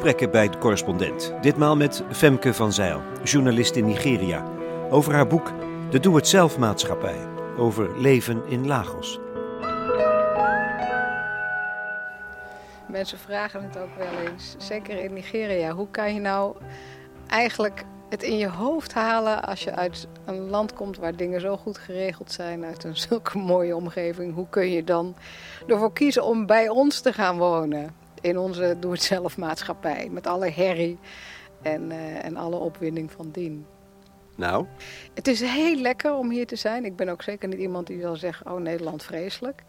gesprekken bij de correspondent. Ditmaal met Femke van Zijl, journalist in Nigeria. Over haar boek De Doe-het-zelf maatschappij. Over leven in Lagos. Mensen vragen het ook wel eens, zeker in Nigeria. Hoe kan je nou eigenlijk het in je hoofd halen als je uit een land komt waar dingen zo goed geregeld zijn, uit een zulke mooie omgeving? Hoe kun je dan ervoor kiezen om bij ons te gaan wonen? In onze doe-het-zelf maatschappij, met alle herrie en, uh, en alle opwinding van dien. Nou? Het is heel lekker om hier te zijn. Ik ben ook zeker niet iemand die zal zeggen, oh Nederland vreselijk.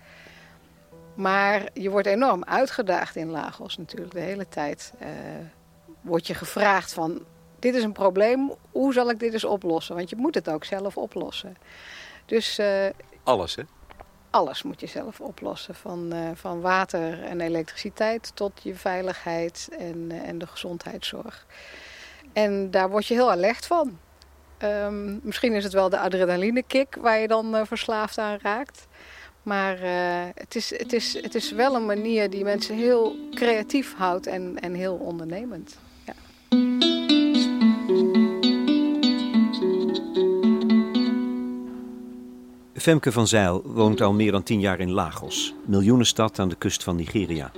Maar je wordt enorm uitgedaagd in Lagos natuurlijk. De hele tijd uh, word je gevraagd van... dit is een probleem, hoe zal ik dit eens oplossen? Want je moet het ook zelf oplossen. Dus... Uh, alles, hè? Alles moet je zelf oplossen. Van, uh, van water en elektriciteit tot je veiligheid en, en de gezondheidszorg. En daar word je heel alert van. Um, misschien is het wel de adrenaline kick waar je dan verslaafd aan raakt. Maar het, is, het, is, het is wel een manier die mensen heel creatief houdt en, en heel ondernemend. Ja. Femke van Zijl woont al meer dan tien jaar in Lagos, miljoenenstad aan de kust van Nigeria.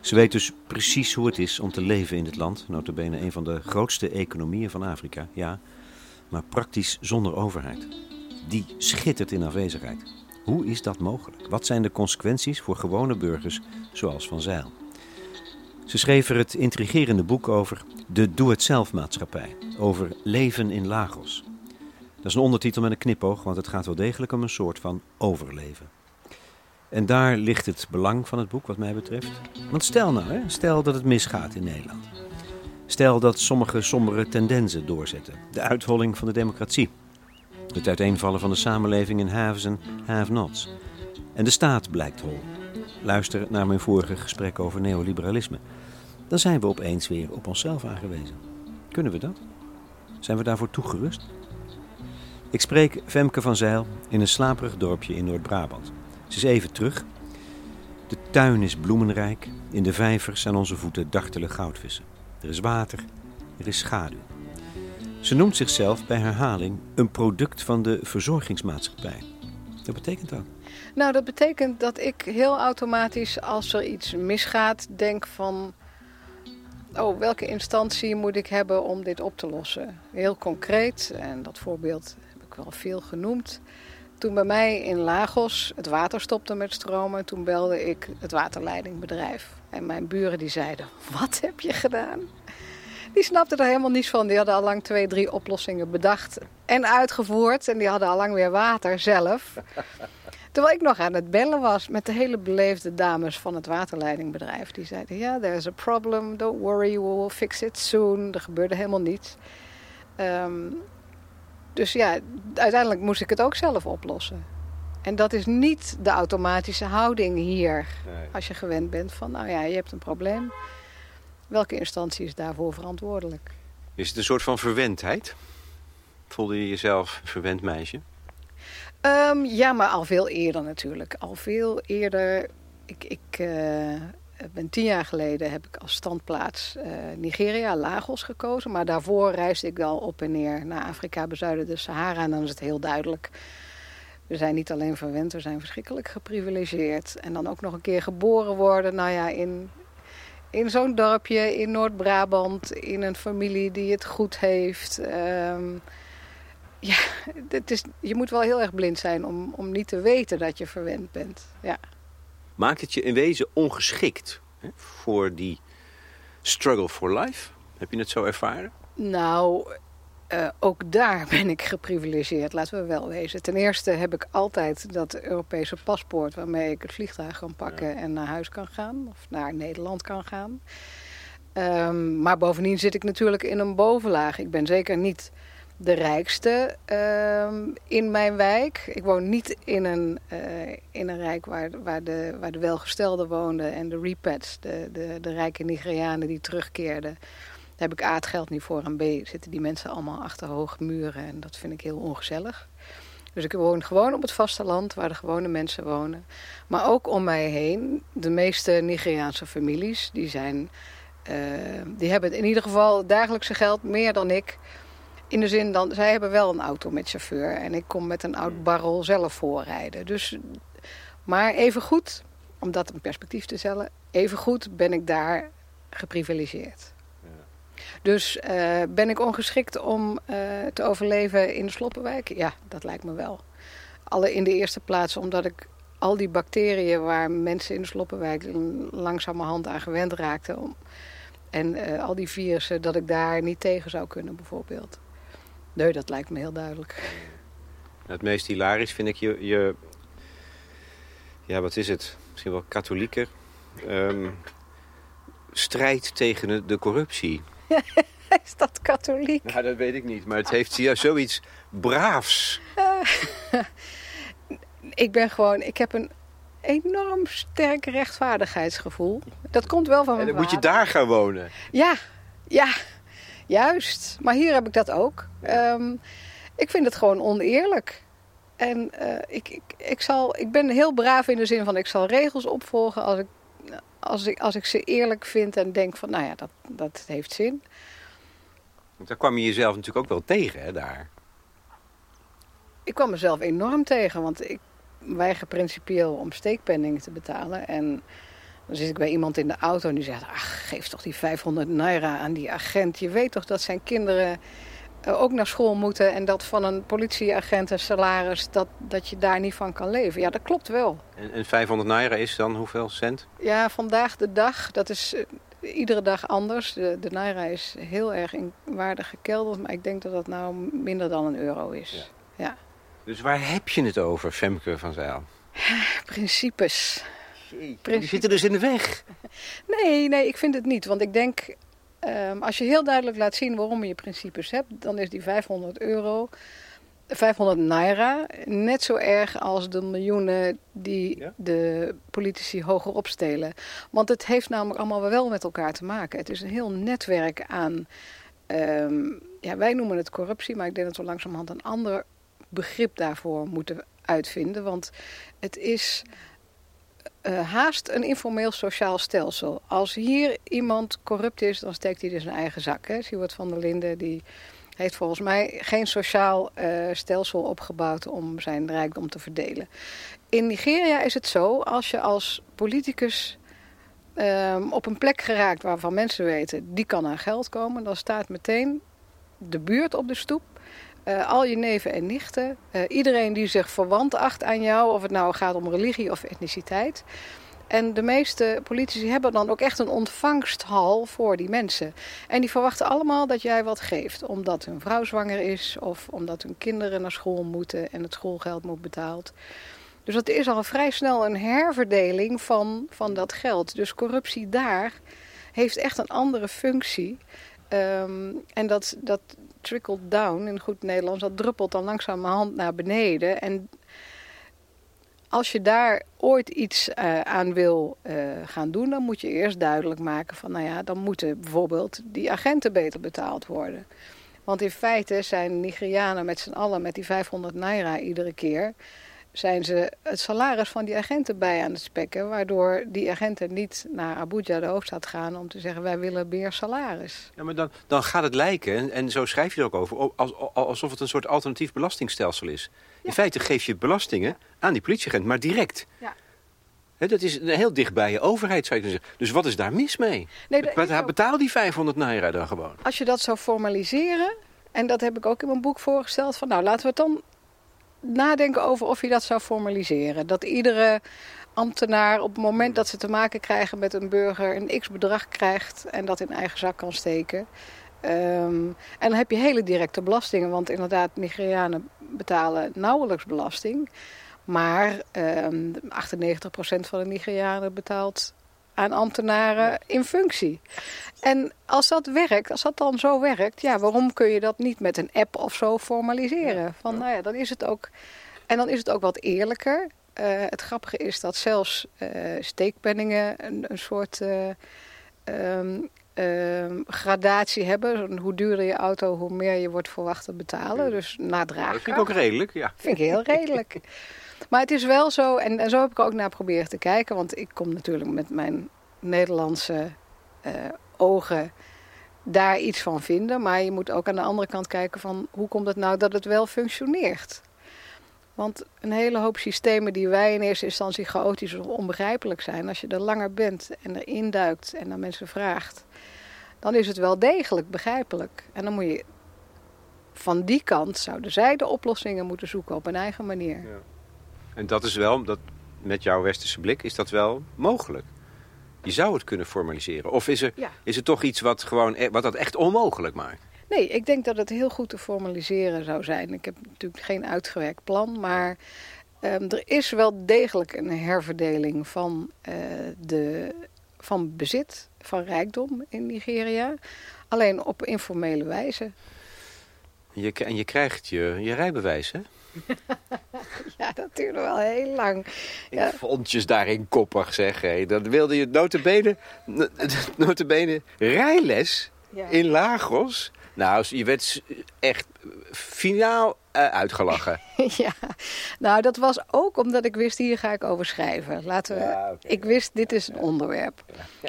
Ze weet dus precies hoe het is om te leven in dit land, notabene een van de grootste economieën van Afrika, ja, maar praktisch zonder overheid. Die schittert in afwezigheid. Hoe is dat mogelijk? Wat zijn de consequenties voor gewone burgers zoals Van Zijl? Ze schreef er het intrigerende boek over de doe-het-zelf-maatschappij, over leven in Lagos. Dat is een ondertitel met een knipoog, want het gaat wel degelijk om een soort van overleven. En daar ligt het belang van het boek, wat mij betreft. Want stel nou, hè, stel dat het misgaat in Nederland. Stel dat sommige sombere tendensen doorzetten. De uitholling van de democratie. Het uiteenvallen van de samenleving in haves en have-nots. En de staat blijkt hol. Luister naar mijn vorige gesprek over neoliberalisme. Dan zijn we opeens weer op onszelf aangewezen. Kunnen we dat? Zijn we daarvoor toegerust? Ik spreek Femke van Zijl in een slaperig dorpje in Noord-Brabant. Ze is even terug. De tuin is bloemenrijk. In de vijvers aan onze voeten dartelen goudvissen. Er is water. Er is schaduw. Ze noemt zichzelf bij herhaling een product van de verzorgingsmaatschappij. Wat betekent dat? Nou, dat betekent dat ik heel automatisch, als er iets misgaat, denk van... Oh, welke instantie moet ik hebben om dit op te lossen? Heel concreet, en dat voorbeeld wel veel genoemd. Toen bij mij in Lagos het water stopte met stromen, toen belde ik het waterleidingbedrijf. En mijn buren die zeiden, wat heb je gedaan? Die snapten er helemaal niets van. Die hadden al lang twee, drie oplossingen bedacht en uitgevoerd. En die hadden al lang weer water zelf. Terwijl ik nog aan het bellen was met de hele beleefde dames van het waterleidingbedrijf. Die zeiden, ja, yeah, there's a problem, don't worry, we will fix it soon. Er gebeurde helemaal niets. Um, dus ja, uiteindelijk moest ik het ook zelf oplossen. En dat is niet de automatische houding hier. Nee. Als je gewend bent van, nou ja, je hebt een probleem. Welke instantie is daarvoor verantwoordelijk? Is het een soort van verwendheid? Voelde je jezelf verwend meisje? Um, ja, maar al veel eerder natuurlijk. Al veel eerder. Ik, ik uh, ben tien jaar geleden heb ik als standplaats uh, Nigeria, Lagos gekozen. Maar daarvoor reisde ik al op en neer naar Afrika, bezuiden de Sahara. En dan is het heel duidelijk. We zijn niet alleen verwend, we zijn verschrikkelijk geprivilegeerd. En dan ook nog een keer geboren worden. Nou ja, in in zo'n dorpje in Noord-Brabant, in een familie die het goed heeft. Um, ja, het is, je moet wel heel erg blind zijn om, om niet te weten dat je verwend bent. Ja. Maakt het je in wezen ongeschikt hè, voor die struggle for life? Heb je het zo ervaren? Nou, uh, ook daar ben ik geprivilegeerd, laten we wel wezen. Ten eerste heb ik altijd dat Europese paspoort waarmee ik het vliegtuig kan pakken ja. en naar huis kan gaan. Of naar Nederland kan gaan. Um, maar bovendien zit ik natuurlijk in een bovenlaag. Ik ben zeker niet de rijkste um, in mijn wijk. Ik woon niet in een, uh, in een rijk waar, waar, de, waar de welgestelden woonden en de repats, de, de, de rijke Nigerianen die terugkeerden heb ik A, het geld niet voor en B, zitten die mensen allemaal achter hoge muren. En dat vind ik heel ongezellig. Dus ik woon gewoon op het vasteland waar de gewone mensen wonen. Maar ook om mij heen, de meeste Nigeriaanse families, die zijn eh, die hebben in ieder geval dagelijkse geld meer dan ik. In de zin dan, zij hebben wel een auto met chauffeur en ik kom met een oud barrel zelf voorrijden. Dus, maar even goed, om dat in perspectief te stellen, even goed ben ik daar geprivilegeerd. Dus uh, ben ik ongeschikt om uh, te overleven in de Sloppenwijk? Ja, dat lijkt me wel. Alle in de eerste plaats omdat ik al die bacteriën waar mensen in de Sloppenwijk langzamerhand aan gewend raakten. Om, en uh, al die virussen, dat ik daar niet tegen zou kunnen bijvoorbeeld. Nee, dat lijkt me heel duidelijk. Het meest hilarisch vind ik je, je ja wat is het, misschien wel katholieker, um, strijd tegen de corruptie. is dat katholiek? Nou, dat weet ik niet, maar het heeft ja, zoiets braafs. ik ben gewoon, ik heb een enorm sterk rechtvaardigheidsgevoel. Dat komt wel van mijn En dan moet je daar gaan wonen. Ja, ja, juist. Maar hier heb ik dat ook. Um, ik vind het gewoon oneerlijk. En uh, ik, ik, ik, zal, ik ben heel braaf in de zin van ik zal regels opvolgen als ik, als ik, als ik ze eerlijk vind en denk van nou ja, dat, dat heeft zin. Want daar kwam je jezelf natuurlijk ook wel tegen, hè, daar? Ik kwam mezelf enorm tegen, want ik weiger principieel om steekpenningen te betalen. En dan zit ik bij iemand in de auto en die zegt... ach, geef toch die 500 naira aan die agent. Je weet toch dat zijn kinderen eh, ook naar school moeten... en dat van een politieagent een salaris, dat, dat je daar niet van kan leven. Ja, dat klopt wel. En, en 500 naira is dan hoeveel cent? Ja, vandaag de dag, dat is uh, iedere dag anders. De, de naira is heel erg in waarde gekelderd... maar ik denk dat dat nou minder dan een euro is. ja. ja. Dus waar heb je het over, Femke van Zijl? Principes. Die zitten dus in de weg. Nee, nee, ik vind het niet. Want ik denk, um, als je heel duidelijk laat zien waarom je principes hebt, dan is die 500 euro, 500 naira, net zo erg als de miljoenen die ja? de politici hoger opstelen. Want het heeft namelijk allemaal wel met elkaar te maken. Het is een heel netwerk aan, um, ja, wij noemen het corruptie, maar ik denk dat we langzamerhand een ander begrip daarvoor moeten uitvinden. Want het is uh, haast een informeel sociaal stelsel. Als hier iemand corrupt is, dan steekt hij dus zijn eigen zak. Hè? Siewert van der Linden die heeft volgens mij geen sociaal uh, stelsel opgebouwd om zijn rijkdom te verdelen. In Nigeria is het zo, als je als politicus um, op een plek geraakt waarvan mensen weten, die kan aan geld komen, dan staat meteen de buurt op de stoep uh, al je neven en nichten, uh, iedereen die zich verwant acht aan jou, of het nou gaat om religie of etniciteit. En de meeste politici hebben dan ook echt een ontvangsthal voor die mensen. En die verwachten allemaal dat jij wat geeft. Omdat hun vrouw zwanger is of omdat hun kinderen naar school moeten en het schoolgeld moet betaald. Dus dat is al vrij snel een herverdeling van, van dat geld. Dus corruptie daar heeft echt een andere functie. Um, en dat, dat, trickled down in goed Nederlands. Dat druppelt dan langzamerhand naar beneden. En als je daar ooit iets uh, aan wil uh, gaan doen, dan moet je eerst duidelijk maken van, nou ja, dan moeten bijvoorbeeld die agenten beter betaald worden. Want in feite zijn Nigerianen met z'n allen met die 500 naira iedere keer zijn ze het salaris van die agenten bij aan het spekken. Waardoor die agenten niet naar Abuja, de hoofdstad, gaan om te zeggen: wij willen meer salaris. Ja, maar dan, dan gaat het lijken, en, en zo schrijf je er ook over, als, alsof het een soort alternatief belastingstelsel is. Ja. In feite geef je belastingen aan die politieagent, maar direct. Ja. He, dat is heel dicht bij je overheid, zou kunnen zeggen. Dus wat is daar mis mee? Nee, Betaal ook... die 500 naira dan gewoon. Als je dat zou formaliseren, en dat heb ik ook in mijn boek voorgesteld, van nou laten we het dan nadenken over of je dat zou formaliseren. Dat iedere ambtenaar op het moment dat ze te maken krijgen met een burger een x-bedrag krijgt en dat in eigen zak kan steken. Um, en dan heb je hele directe belastingen, want inderdaad, Nigerianen betalen nauwelijks belasting. Maar um, 98% van de Nigerianen betaalt aan ambtenaren in functie. En als dat werkt, als dat dan zo werkt, ja, waarom kun je dat niet met een app of zo formaliseren? Van, nou ja, dan is het ook. En dan is het ook wat eerlijker. Uh, het grappige is dat zelfs uh, steekpenningen een, een soort uh, um, um, gradatie hebben. Hoe duurder je auto, hoe meer je wordt verwacht te betalen. Dus nadragen. Dat vind ik ook redelijk, ja. Vind ik heel redelijk. Maar het is wel zo, en, en zo heb ik ook naar proberen te kijken. Want ik kom natuurlijk met mijn Nederlandse uh, ogen daar iets van vinden. Maar je moet ook aan de andere kant kijken van hoe komt het nou dat het wel functioneert. Want een hele hoop systemen die wij in eerste instantie chaotisch of onbegrijpelijk zijn, als je er langer bent en erin duikt en naar mensen vraagt, dan is het wel degelijk begrijpelijk. En dan moet je van die kant zouden zij de oplossingen moeten zoeken op een eigen manier. Ja. En dat is wel, dat, met jouw westerse blik, is dat wel mogelijk? Je zou het kunnen formaliseren. Of is er, is er toch iets wat, gewoon, e- wat dat echt onmogelijk maakt? Nee, ik denk dat het heel goed te formaliseren zou zijn. Ik heb natuurlijk geen uitgewerkt plan, maar ehm, er is wel degelijk een herverdeling van, uh, de, van bezit, van rijkdom in Nigeria. Alleen op informele wijze. Je, en je krijgt je, je rijbewijs, hè? ja, dat duurde wel heel lang. Ja. Fondjes daarin koppig, zeg. Hé. Dan wilde je notabene, notabene rijles in Lagos. Nou, je werd echt finaal uh, uitgelachen. ja, nou dat was ook omdat ik wist, hier ga ik over schrijven. Laten we, Ik wist, dit is een onderwerp.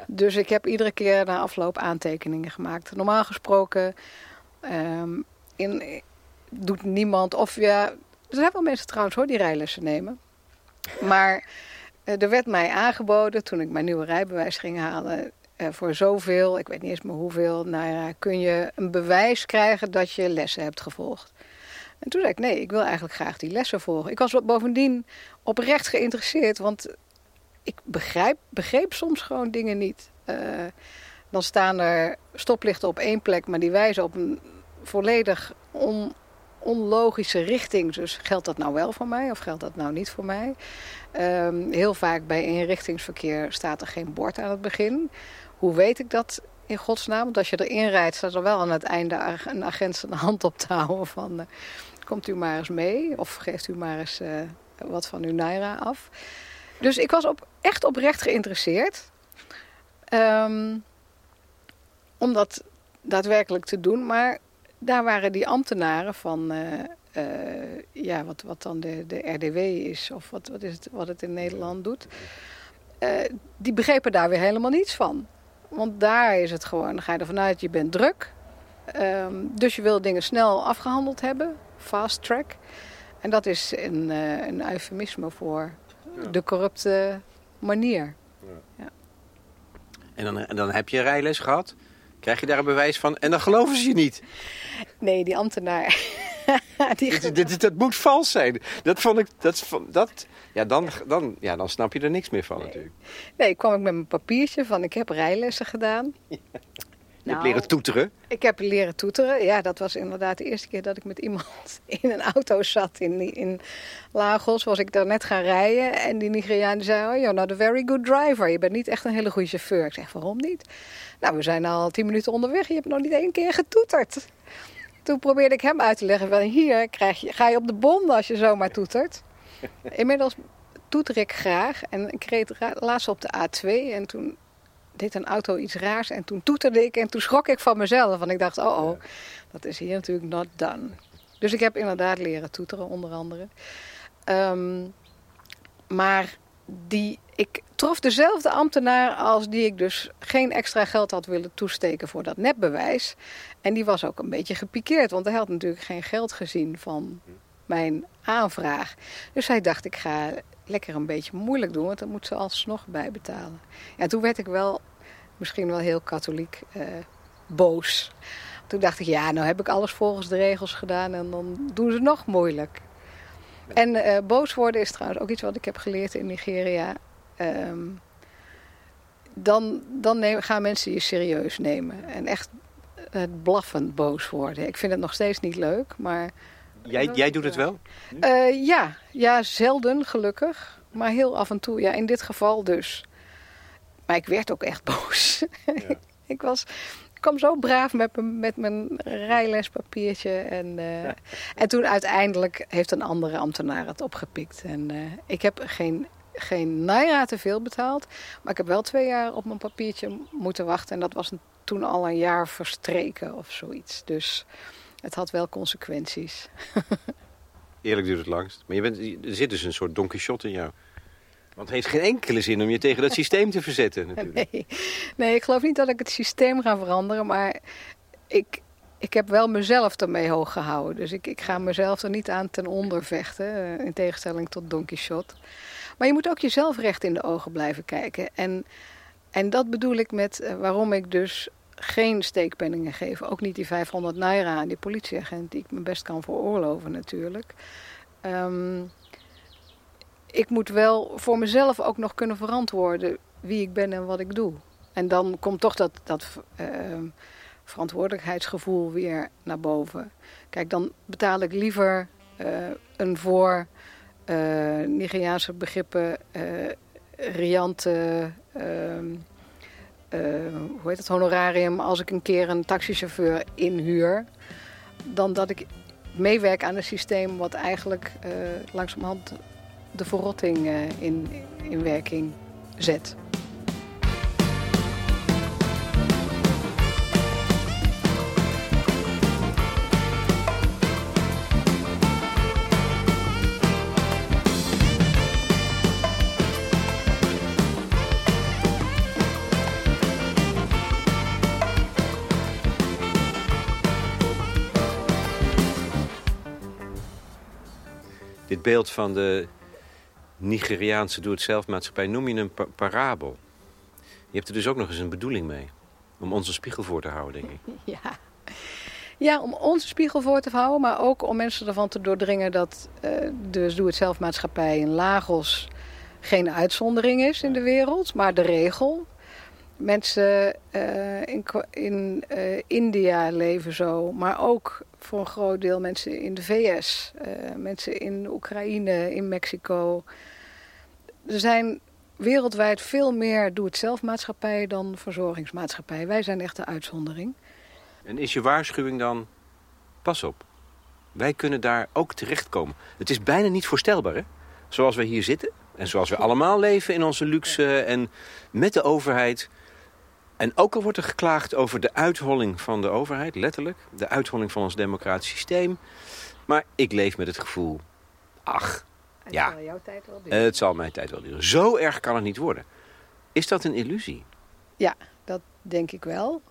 Dus ik heb iedere keer na afloop aantekeningen gemaakt. Normaal gesproken um, in, doet niemand, of ja, er zijn wel mensen trouwens hoor die rijlessen nemen. Maar uh, er werd mij aangeboden toen ik mijn nieuwe rijbewijs ging halen uh, voor zoveel, ik weet niet eens meer hoeveel, naira, kun je een bewijs krijgen dat je lessen hebt gevolgd. En toen zei ik, nee, ik wil eigenlijk graag die lessen volgen. Ik was bovendien oprecht geïnteresseerd, want ik begrijp, begreep soms gewoon dingen niet. Uh, dan staan er stoplichten op één plek, maar die wijzen op een volledig on, onlogische richting. Dus geldt dat nou wel voor mij of geldt dat nou niet voor mij? Um, heel vaak bij inrichtingsverkeer staat er geen bord aan het begin. Hoe weet ik dat in godsnaam? Want als je erin rijdt, staat er wel aan het einde een agent zijn hand op te houden van... Uh, komt u maar eens mee of geeft u maar eens uh, wat van uw naira af. Dus ik was op, echt oprecht geïnteresseerd. Um, om dat daadwerkelijk te doen. Maar daar waren die ambtenaren van... Uh, uh, ja, wat, wat dan de, de RDW is, of wat, wat, is het, wat het in Nederland doet. Uh, die begrepen daar weer helemaal niets van. Want daar is het gewoon, dan ga je ervan uit, je bent druk. Um, dus je wil dingen snel afgehandeld hebben, fast track. En dat is een, uh, een eufemisme voor ja. de corrupte manier. Ja. Ja. En, dan, en dan heb je rijles gehad? Krijg je daar een bewijs van? En dan geloven ze je niet. Nee, die ambtenaar. die dat moet vals zijn. Dat vond ik. Dat, dat, ja, dan, dan, ja, dan snap je er niks meer van nee. natuurlijk. Nee, kwam ik met mijn papiertje van ik heb rijlessen gedaan. Ja. Je nou, leren toeteren? Ik heb leren toeteren. Ja, dat was inderdaad de eerste keer dat ik met iemand in een auto zat in, in Lagos. Was ik daar net gaan rijden. En die Nigeriaan zei, oh, you're not a very good driver. Je bent niet echt een hele goede chauffeur. Ik zeg, waarom niet? Nou, we zijn al tien minuten onderweg. Je hebt nog niet één keer getoeterd. Toen probeerde ik hem uit te leggen. Wel, hier krijg je, ga je op de bon als je zomaar toetert. Inmiddels toeter ik graag. En ik reed laatst op de A2. En toen deed een auto iets raars. En toen toeterde ik en toen schrok ik van mezelf. Want ik dacht, oh oh, dat is hier natuurlijk not done. Dus ik heb inderdaad leren toeteren, onder andere. Um, maar die, ik trof dezelfde ambtenaar als die ik dus geen extra geld had willen toesteken voor dat nepbewijs. En die was ook een beetje gepikeerd, want hij had natuurlijk geen geld gezien van mijn aanvraag. Dus hij dacht, ik ga lekker een beetje moeilijk doen, want dan moet ze alsnog bijbetalen. Ja, toen werd ik wel, misschien wel heel katholiek, uh, boos. Toen dacht ik, ja, nou heb ik alles volgens de regels gedaan en dan doen ze nog moeilijk. En uh, boos worden is trouwens ook iets wat ik heb geleerd in Nigeria. Um, dan dan nemen, gaan mensen je serieus nemen. En echt het blaffend boos worden. Ik vind het nog steeds niet leuk, maar... Jij, jij doet het wel? Uh, ja. ja, zelden gelukkig. Maar heel af en toe. Ja, in dit geval dus. Maar ik werd ook echt boos. Ja. ik was ik kwam zo braaf met, met mijn rijlespapiertje. En, uh, ja. en toen uiteindelijk heeft een andere ambtenaar het opgepikt. En uh, ik heb geen, geen naira te veel betaald. Maar ik heb wel twee jaar op mijn papiertje moeten wachten. En dat was toen al een jaar verstreken of zoiets. Dus het had wel consequenties. Eerlijk duurt het langst. Maar je bent, er zit dus een soort Don Quixote in jou. Want het heeft geen enkele zin om je tegen dat systeem te verzetten natuurlijk. Nee. nee, ik geloof niet dat ik het systeem ga veranderen, maar ik, ik heb wel mezelf ermee hoog gehouden. Dus ik, ik ga mezelf er niet aan ten onder vechten, eh, in tegenstelling tot Don Quixote. Maar je moet ook jezelf recht in de ogen blijven kijken. En, en dat bedoel ik met eh, waarom ik dus geen steekpenningen geef. Ook niet die 500 naira aan die politieagent, die ik me best kan veroorloven natuurlijk. Ehm, ik moet wel voor mezelf ook nog kunnen verantwoorden wie ik ben en wat ik doe. En dan komt toch dat, dat ehm, verantwoordelijkheidsgevoel weer naar boven. Kijk, dan betaal ik liever uh, een voor uh, Nigeriaanse begrippen uh, riante ehm, hoe heet het, honorarium als ik een keer een taxichauffeur inhuur, dan dat ik meewerk aan een systeem wat eigenlijk langzamerhand de verrotting in, in werking zet. Dit beeld van de Nigeriaanse doe-het-zelf-maatschappij noem je een parabel. Je hebt er dus ook nog eens een bedoeling mee. Om onze spiegel voor te houden, denk ik. Ja. Ja, om onze spiegel voor te houden, maar ook om mensen ervan te doordringen dat uh, de doe-het-zelf-maatschappij in Lagos geen uitzondering is in de wereld, maar de regel. Mensen uh, in, in uh, India leven zo, maar ook voor een groot deel mensen in de VS, mensen in Oekraïne, in Mexico. Er zijn wereldwijd veel meer doe-het-zelf-maatschappijen dan verzorgingsmaatschappijen. Wij zijn echt de uitzondering. En is je waarschuwing dan, pas op, wij kunnen daar ook terechtkomen. Het is bijna niet voorstelbaar, hè? Zoals we hier zitten en zoals we allemaal leven in onze luxe en met de overheid en ook al wordt er geklaagd over de uitholling van de overheid, letterlijk. De uitholling van ons democratisch systeem. Maar ik leef met het gevoel, ach, het ja, zal jouw tijd wel duren. het zal mijn tijd wel duren. Zo erg kan het niet worden. Is dat een illusie? Ja, dat denk ik wel.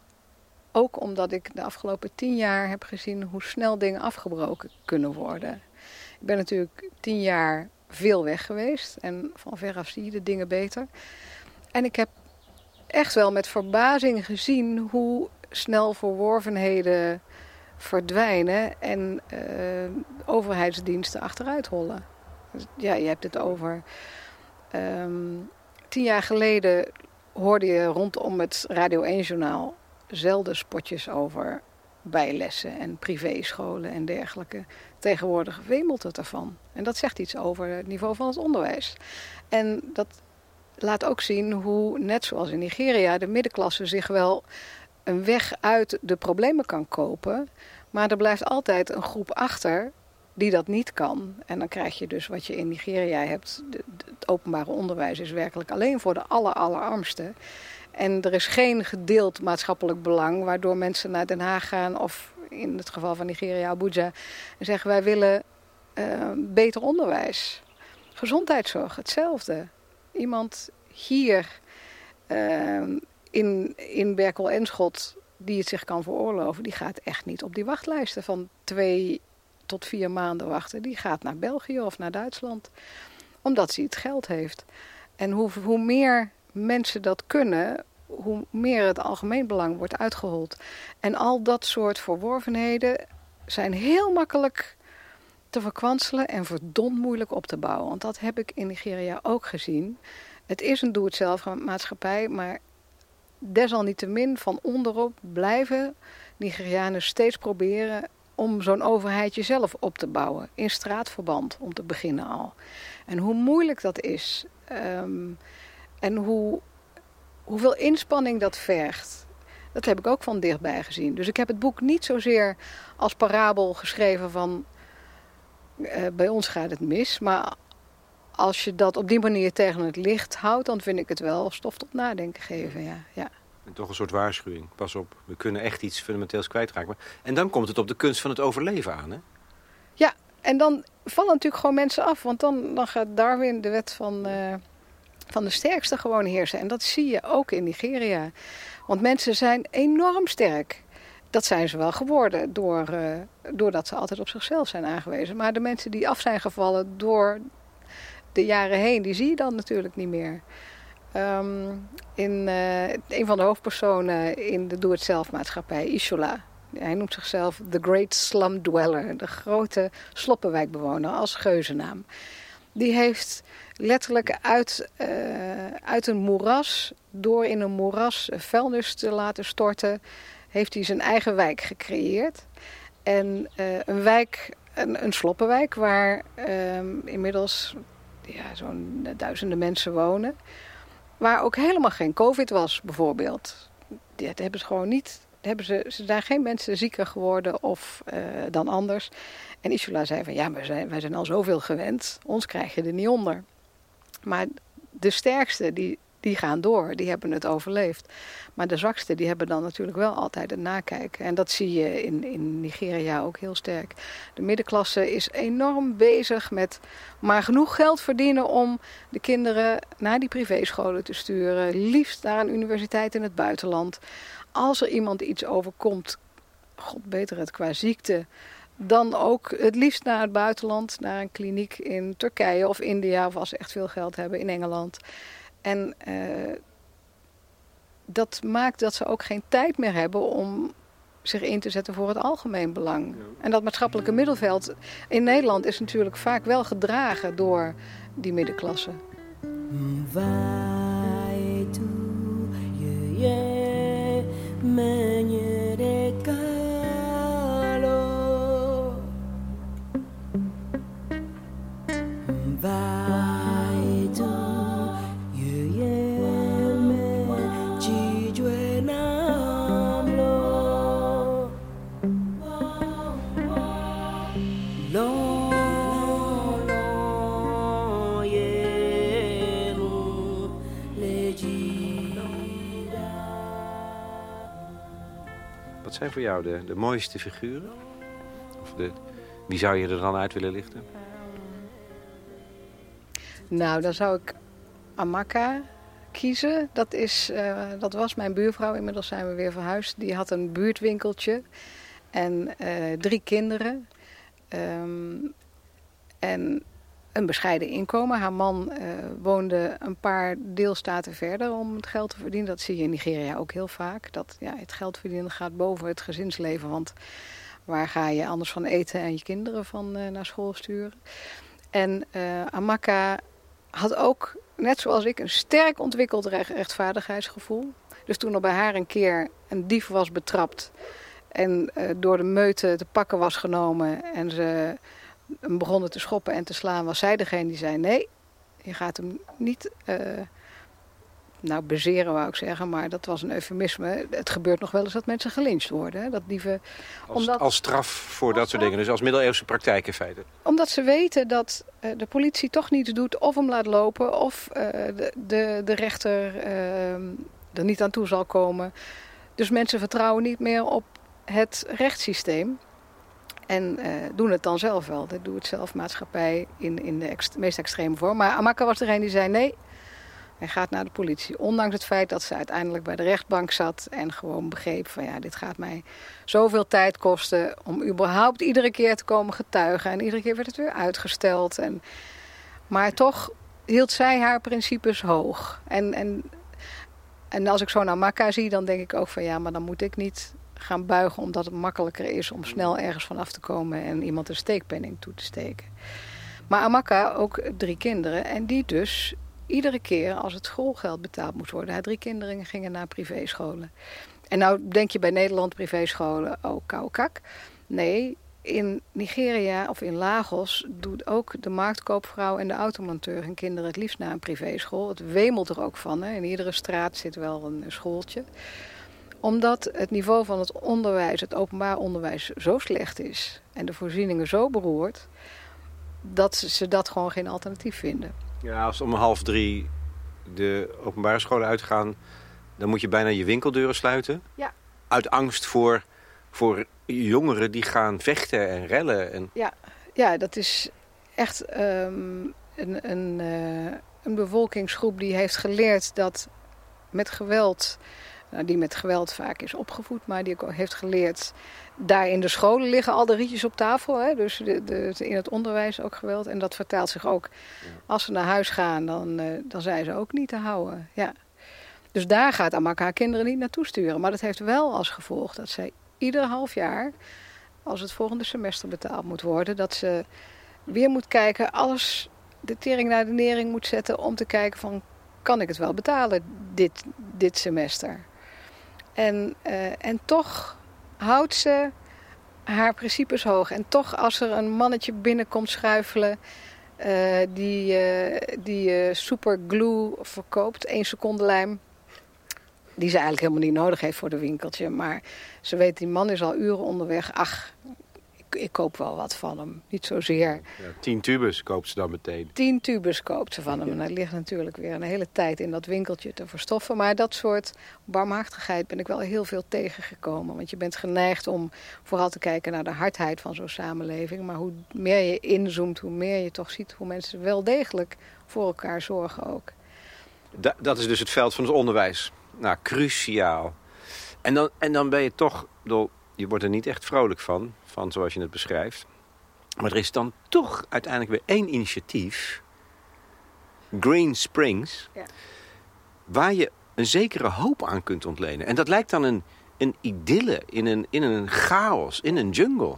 Ook omdat ik de afgelopen tien jaar heb gezien hoe snel dingen afgebroken kunnen worden. Ik ben natuurlijk tien jaar veel weg geweest en van veraf zie je de dingen beter. En ik heb echt wel met verbazing gezien hoe snel verworvenheden verdwijnen en uh, overheidsdiensten achteruit hollen. Ja, je hebt het over. Um, tien jaar geleden hoorde je rondom het Radio 1-journaal zelden spotjes over bijlessen en privéscholen en dergelijke. Tegenwoordig wemelt het ervan. En dat zegt iets over het niveau van het onderwijs. En dat laat ook zien hoe, net zoals in Nigeria, de middenklasse zich wel een weg uit de problemen kan kopen. Maar er blijft altijd een groep achter die dat niet kan. En dan krijg je dus wat je in Nigeria hebt. Het openbare onderwijs is werkelijk alleen voor de aller, allerarmsten. En er is geen gedeeld maatschappelijk belang waardoor mensen naar Den Haag gaan of in het geval van Nigeria, Abuja, en zeggen wij willen uh, beter onderwijs. Gezondheidszorg, hetzelfde iemand hier uh, in, in Berkel en Schot die het zich kan veroorloven, die gaat echt niet op die wachtlijsten van twee tot vier maanden wachten. Die gaat naar België of naar Duitsland, omdat ze het geld heeft. En hoe, hoe meer mensen dat kunnen, hoe meer het algemeen belang wordt uitgehold. En al dat soort verworvenheden zijn heel makkelijk te verkwanselen en verdomd moeilijk op te bouwen. Want dat heb ik in Nigeria ook gezien. Het is een doe-het-zelf maatschappij, maar desalniettemin van onderop blijven Nigerianen steeds proberen om zo'n overheidje zelf op te bouwen. In straatverband om te beginnen al. En hoe moeilijk dat is. Um, en hoe, hoeveel inspanning dat vergt. Dat heb ik ook van dichtbij gezien. Dus ik heb het boek niet zozeer als parabel geschreven van uh, bij ons gaat het mis. Maar als je dat op die manier tegen het licht houdt, dan vind ik het wel stof tot nadenken geven. Ja. ja. En toch een soort waarschuwing. Pas op, we kunnen echt iets fundamenteels kwijtraken. En dan komt het op de kunst van het overleven aan, hè? Ja, en dan vallen natuurlijk gewoon mensen af. Want dan, dan gaat Darwin, de wet van uh, van de sterkste gewoon heersen. En dat zie je ook in Nigeria. Want mensen zijn enorm sterk. Dat zijn ze wel geworden door, uh, doordat ze altijd op zichzelf zijn aangewezen. Maar de mensen die af zijn gevallen door de jaren heen, die zie je dan natuurlijk niet meer. Um, in, uh, een van de hoofdpersonen in de doe-het-zelf-maatschappij, Ishola. Hij noemt zichzelf The Great Slum Dweller, de grote sloppenwijkbewoner als geuzennaam. Die heeft letterlijk uit, uh, uit een moeras, door in een moeras vuilnis te laten storten, heeft hij zijn eigen wijk gecreëerd. En uh, een wijk, een, een sloppenwijk, waar um, inmiddels ja, zo'n duizenden mensen wonen. Waar ook helemaal geen covid was, bijvoorbeeld. Dat hebben ze gewoon niet. Hebben ze, zijn geen mensen zieker geworden of uh, dan anders. En Isula zei van ja, wij zijn, wij zijn al zoveel gewend. Ons krijg je er niet onder. Maar de sterkste, die, die gaan door. Die hebben het overleefd. Maar de zwakste, die hebben dan natuurlijk wel altijd het nakijken. En dat zie je in, in Nigeria ook heel sterk. De middenklasse is enorm bezig met maar genoeg geld verdienen om de kinderen naar die privéscholen te sturen. Liefst naar een universiteit in het buitenland. Als er iemand iets overkomt, god beter het qua ziekte dan ook het liefst naar het buitenland, naar een kliniek in Turkije of India, of als ze echt veel geld hebben in Engeland. En uh, dat maakt dat ze ook geen tijd meer hebben om zich in te zetten voor het algemeen belang. En dat maatschappelijke middenveld in Nederland is natuurlijk vaak wel gedragen door die middenklasse. Wat zijn voor jou de, de mooiste figuren? Of de, wie zou je er dan uit willen lichten? Nou, dan zou ik Amaka kiezen. Dat, is, uh, dat was mijn buurvrouw. Inmiddels zijn we weer verhuisd. Die had een buurtwinkeltje en uh, drie kinderen. Um, en een bescheiden inkomen. Haar man uh, woonde een paar deelstaten verder om het geld te verdienen. Dat zie je in Nigeria ook heel vaak. Dat ja, het geld verdienen gaat boven het gezinsleven. Want waar ga je anders van eten en je kinderen van uh, naar school sturen? En uh, Amaka had ook, net zoals ik, een sterk ontwikkeld rechtvaardigheidsgevoel. Dus toen er bij haar een keer een dief was betrapt en door de meute te pakken was genomen en ze hem begonnen te schoppen en te slaan, was zij degene die zei: nee, je gaat hem niet. Uh, nou, bezeren wou ik zeggen, maar dat was een eufemisme. Het gebeurt nog wel eens dat mensen gelyncht worden. Hè? Dat dieven, als, omdat, als straf voor als dat soort dingen, dus als middeleeuwse praktijk in feite. Omdat ze weten dat uh, de politie toch niets doet, of hem laat lopen, of uh, de, de, de, rechter er niet aan toe zal komen. Dus mensen vertrouwen niet meer op het rechtssysteem. En uh, doen het dan zelf wel. De doe het zelf maatschappij in, in de meest extreme vorm. Maar Amaka was degene die zei nee, hij gaat naar de politie. Ondanks het feit dat ze uiteindelijk bij de rechtbank zat en gewoon begreep van ja, dit gaat mij zoveel tijd kosten om überhaupt iedere keer te komen getuigen. En iedere keer werd het weer uitgesteld. En, maar toch hield zij haar principes hoog. En, en, en als ik zo naar Makka zie, dan denk ik ook van ja, maar dan moet ik niet gaan buigen omdat het makkelijker is om snel ergens vanaf te komen en iemand een steekpenning toe te steken. Maar Amaka ook drie kinderen en die dus iedere keer als het schoolgeld betaald moest worden. Haar drie kinderen gingen naar privéscholen. En nou denk je bij Nederland privéscholen, oh kou kak. Nee, in Nigeria of in Lagos doet ook de marktkoopvrouw en de automonteur hun kinderen het liefst naar een privéschool. Het wemelt er ook van. Hè. In iedere straat zit wel een schooltje omdat het niveau van het onderwijs, het openbaar onderwijs, zo slecht is en de voorzieningen zo beroerd, dat ze dat gewoon geen alternatief vinden. Ja, als om half drie de openbare scholen uitgaan, dan moet je bijna je winkeldeuren sluiten. Ja. Uit angst voor, voor jongeren die gaan vechten en rellen. En... Ja, ja, dat is echt um, een, een, uh, een bevolkingsgroep die heeft geleerd dat met geweld, nou, die met geweld vaak is opgevoed, maar die ook heeft geleerd, daar in de scholen liggen al de rietjes op tafel. Hè? Dus de, de, in het onderwijs ook geweld. En dat vertaalt zich ook, als ze naar huis gaan, dan, uh, dan zijn ze ook niet te houden. Ja. Dus daar gaat Amaka haar kinderen niet naartoe sturen. Maar dat heeft wel als gevolg dat zij ieder half jaar, als het volgende semester betaald moet worden, dat ze weer moet kijken, alles de tering naar de nering moet zetten om te kijken van kan ik het wel betalen dit, dit semester. En, uh, en toch houdt ze haar principes hoog. En toch als er een mannetje binnenkomt schuifelen uh, die, uh, die superglue verkoopt, één seconde lijm die ze eigenlijk helemaal niet nodig heeft voor de winkeltje. Maar ze weet, die man is al uren onderweg. Ach, ik, koop wel wat van hem. Niet zozeer. Ja, tien tubus koopt ze dan meteen. Tien tubus koopt ze van hem. En hij ligt natuurlijk weer een hele tijd in dat winkeltje te verstoffen. Maar dat soort barmhartigheid ben ik wel heel veel tegengekomen. Want je bent geneigd om vooral te kijken naar de hardheid van zo'n samenleving. Maar hoe meer je inzoomt, hoe meer je toch ziet hoe mensen wel degelijk voor elkaar zorgen ook. dat is dus het veld van het onderwijs nou, cruciaal. En dan, en dan ben je toch, je wordt er niet echt vrolijk van, van zoals je het beschrijft. Maar er is dan toch uiteindelijk weer één initiatief, Green Springs, ja. waar je een zekere hoop aan kunt ontlenen. En dat lijkt dan een, een idylle in een, in een chaos, in een jungle.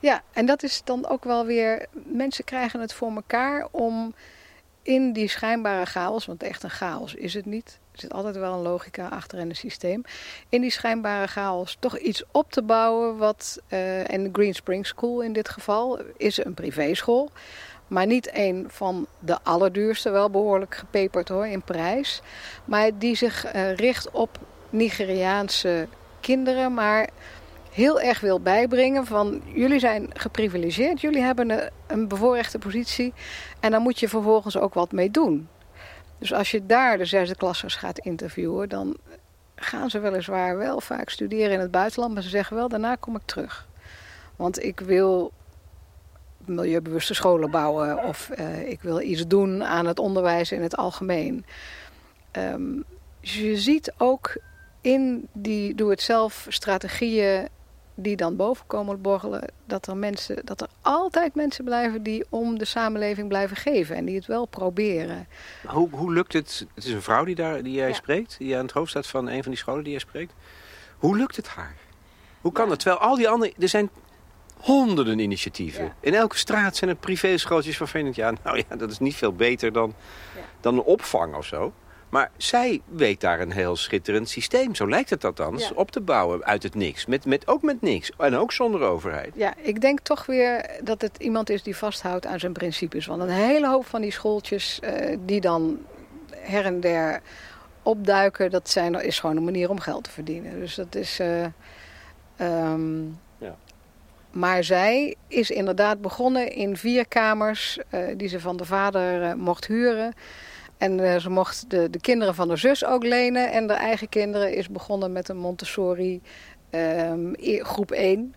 Ja, en dat is dan ook wel weer. Mensen krijgen het voor elkaar om in die schijnbare chaos, want echt een chaos is het niet. Er zit altijd wel een logica achter in het systeem. In die schijnbare chaos toch iets op te bouwen wat, uh, en Green Spring School in dit geval, is een privéschool. Maar niet een van de allerduurste, wel behoorlijk gepeperd hoor, in prijs. Maar die zich uh, richt op Nigeriaanse kinderen, maar heel erg wil bijbrengen van jullie zijn geprivilegeerd, jullie hebben een, een bevoorrechte positie en daar moet je vervolgens ook wat mee doen. Dus als je daar de zesde klassers gaat interviewen, dan gaan ze weliswaar wel vaak studeren in het buitenland, maar ze zeggen wel daarna kom ik terug. Want ik wil milieubewuste scholen bouwen of uh, ik wil iets doen aan het onderwijs in het algemeen. Um, je ziet ook in die doe-het-zelf strategieën die dan boven komen borrelen, dat er, mensen, dat er altijd mensen blijven die om de samenleving blijven geven en die het wel proberen. Hoe, hoe lukt het? Het is een vrouw die, daar, die jij spreekt, die aan het hoofd staat van een van die scholen die jij spreekt. Hoe lukt het haar? Hoe kan dat? Terwijl al die andere, er zijn honderden initiatieven. In elke straat zijn er privéschooltjes van je ja, nou ja, dat is niet veel beter dan, dan een opvang of zo. Maar zij weet daar een heel schitterend systeem, zo lijkt het althans, op te bouwen uit het niks. Met, met, ook met niks en ook zonder overheid. Ja, ik denk toch weer dat het iemand is die vasthoudt aan zijn principes. Want een hele hoop van die schooltjes uh, die dan her en der opduiken, dat zijn, is gewoon een manier om geld te verdienen. Dus dat is... Uh, um, ja. Maar zij is inderdaad begonnen in vier kamers uh, die ze van de vader mocht huren... En uh, ze mocht de, de kinderen van de zus ook lenen. En de eigen kinderen is begonnen met een Montessori um, groep 1.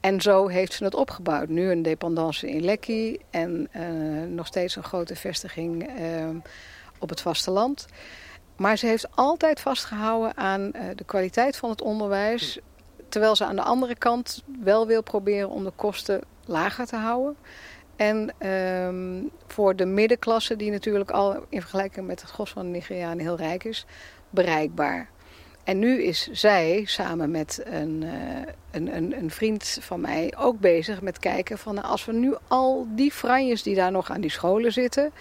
En zo heeft ze het opgebouwd. Nu een dependance in Lekki en uh, nog steeds een grote vestiging uh, op het vasteland. Maar ze heeft altijd vastgehouden aan uh, de kwaliteit van het onderwijs. Terwijl ze aan de andere kant wel wil proberen om de kosten lager te houden. En um, voor de middenklasse, die natuurlijk al in vergelijking met het gros van de heel rijk is, bereikbaar. En nu is zij samen met een, uh, een, een, een, vriend van mij ook bezig met kijken van nou, als we nu al die franjes die daar nog aan die scholen zitten.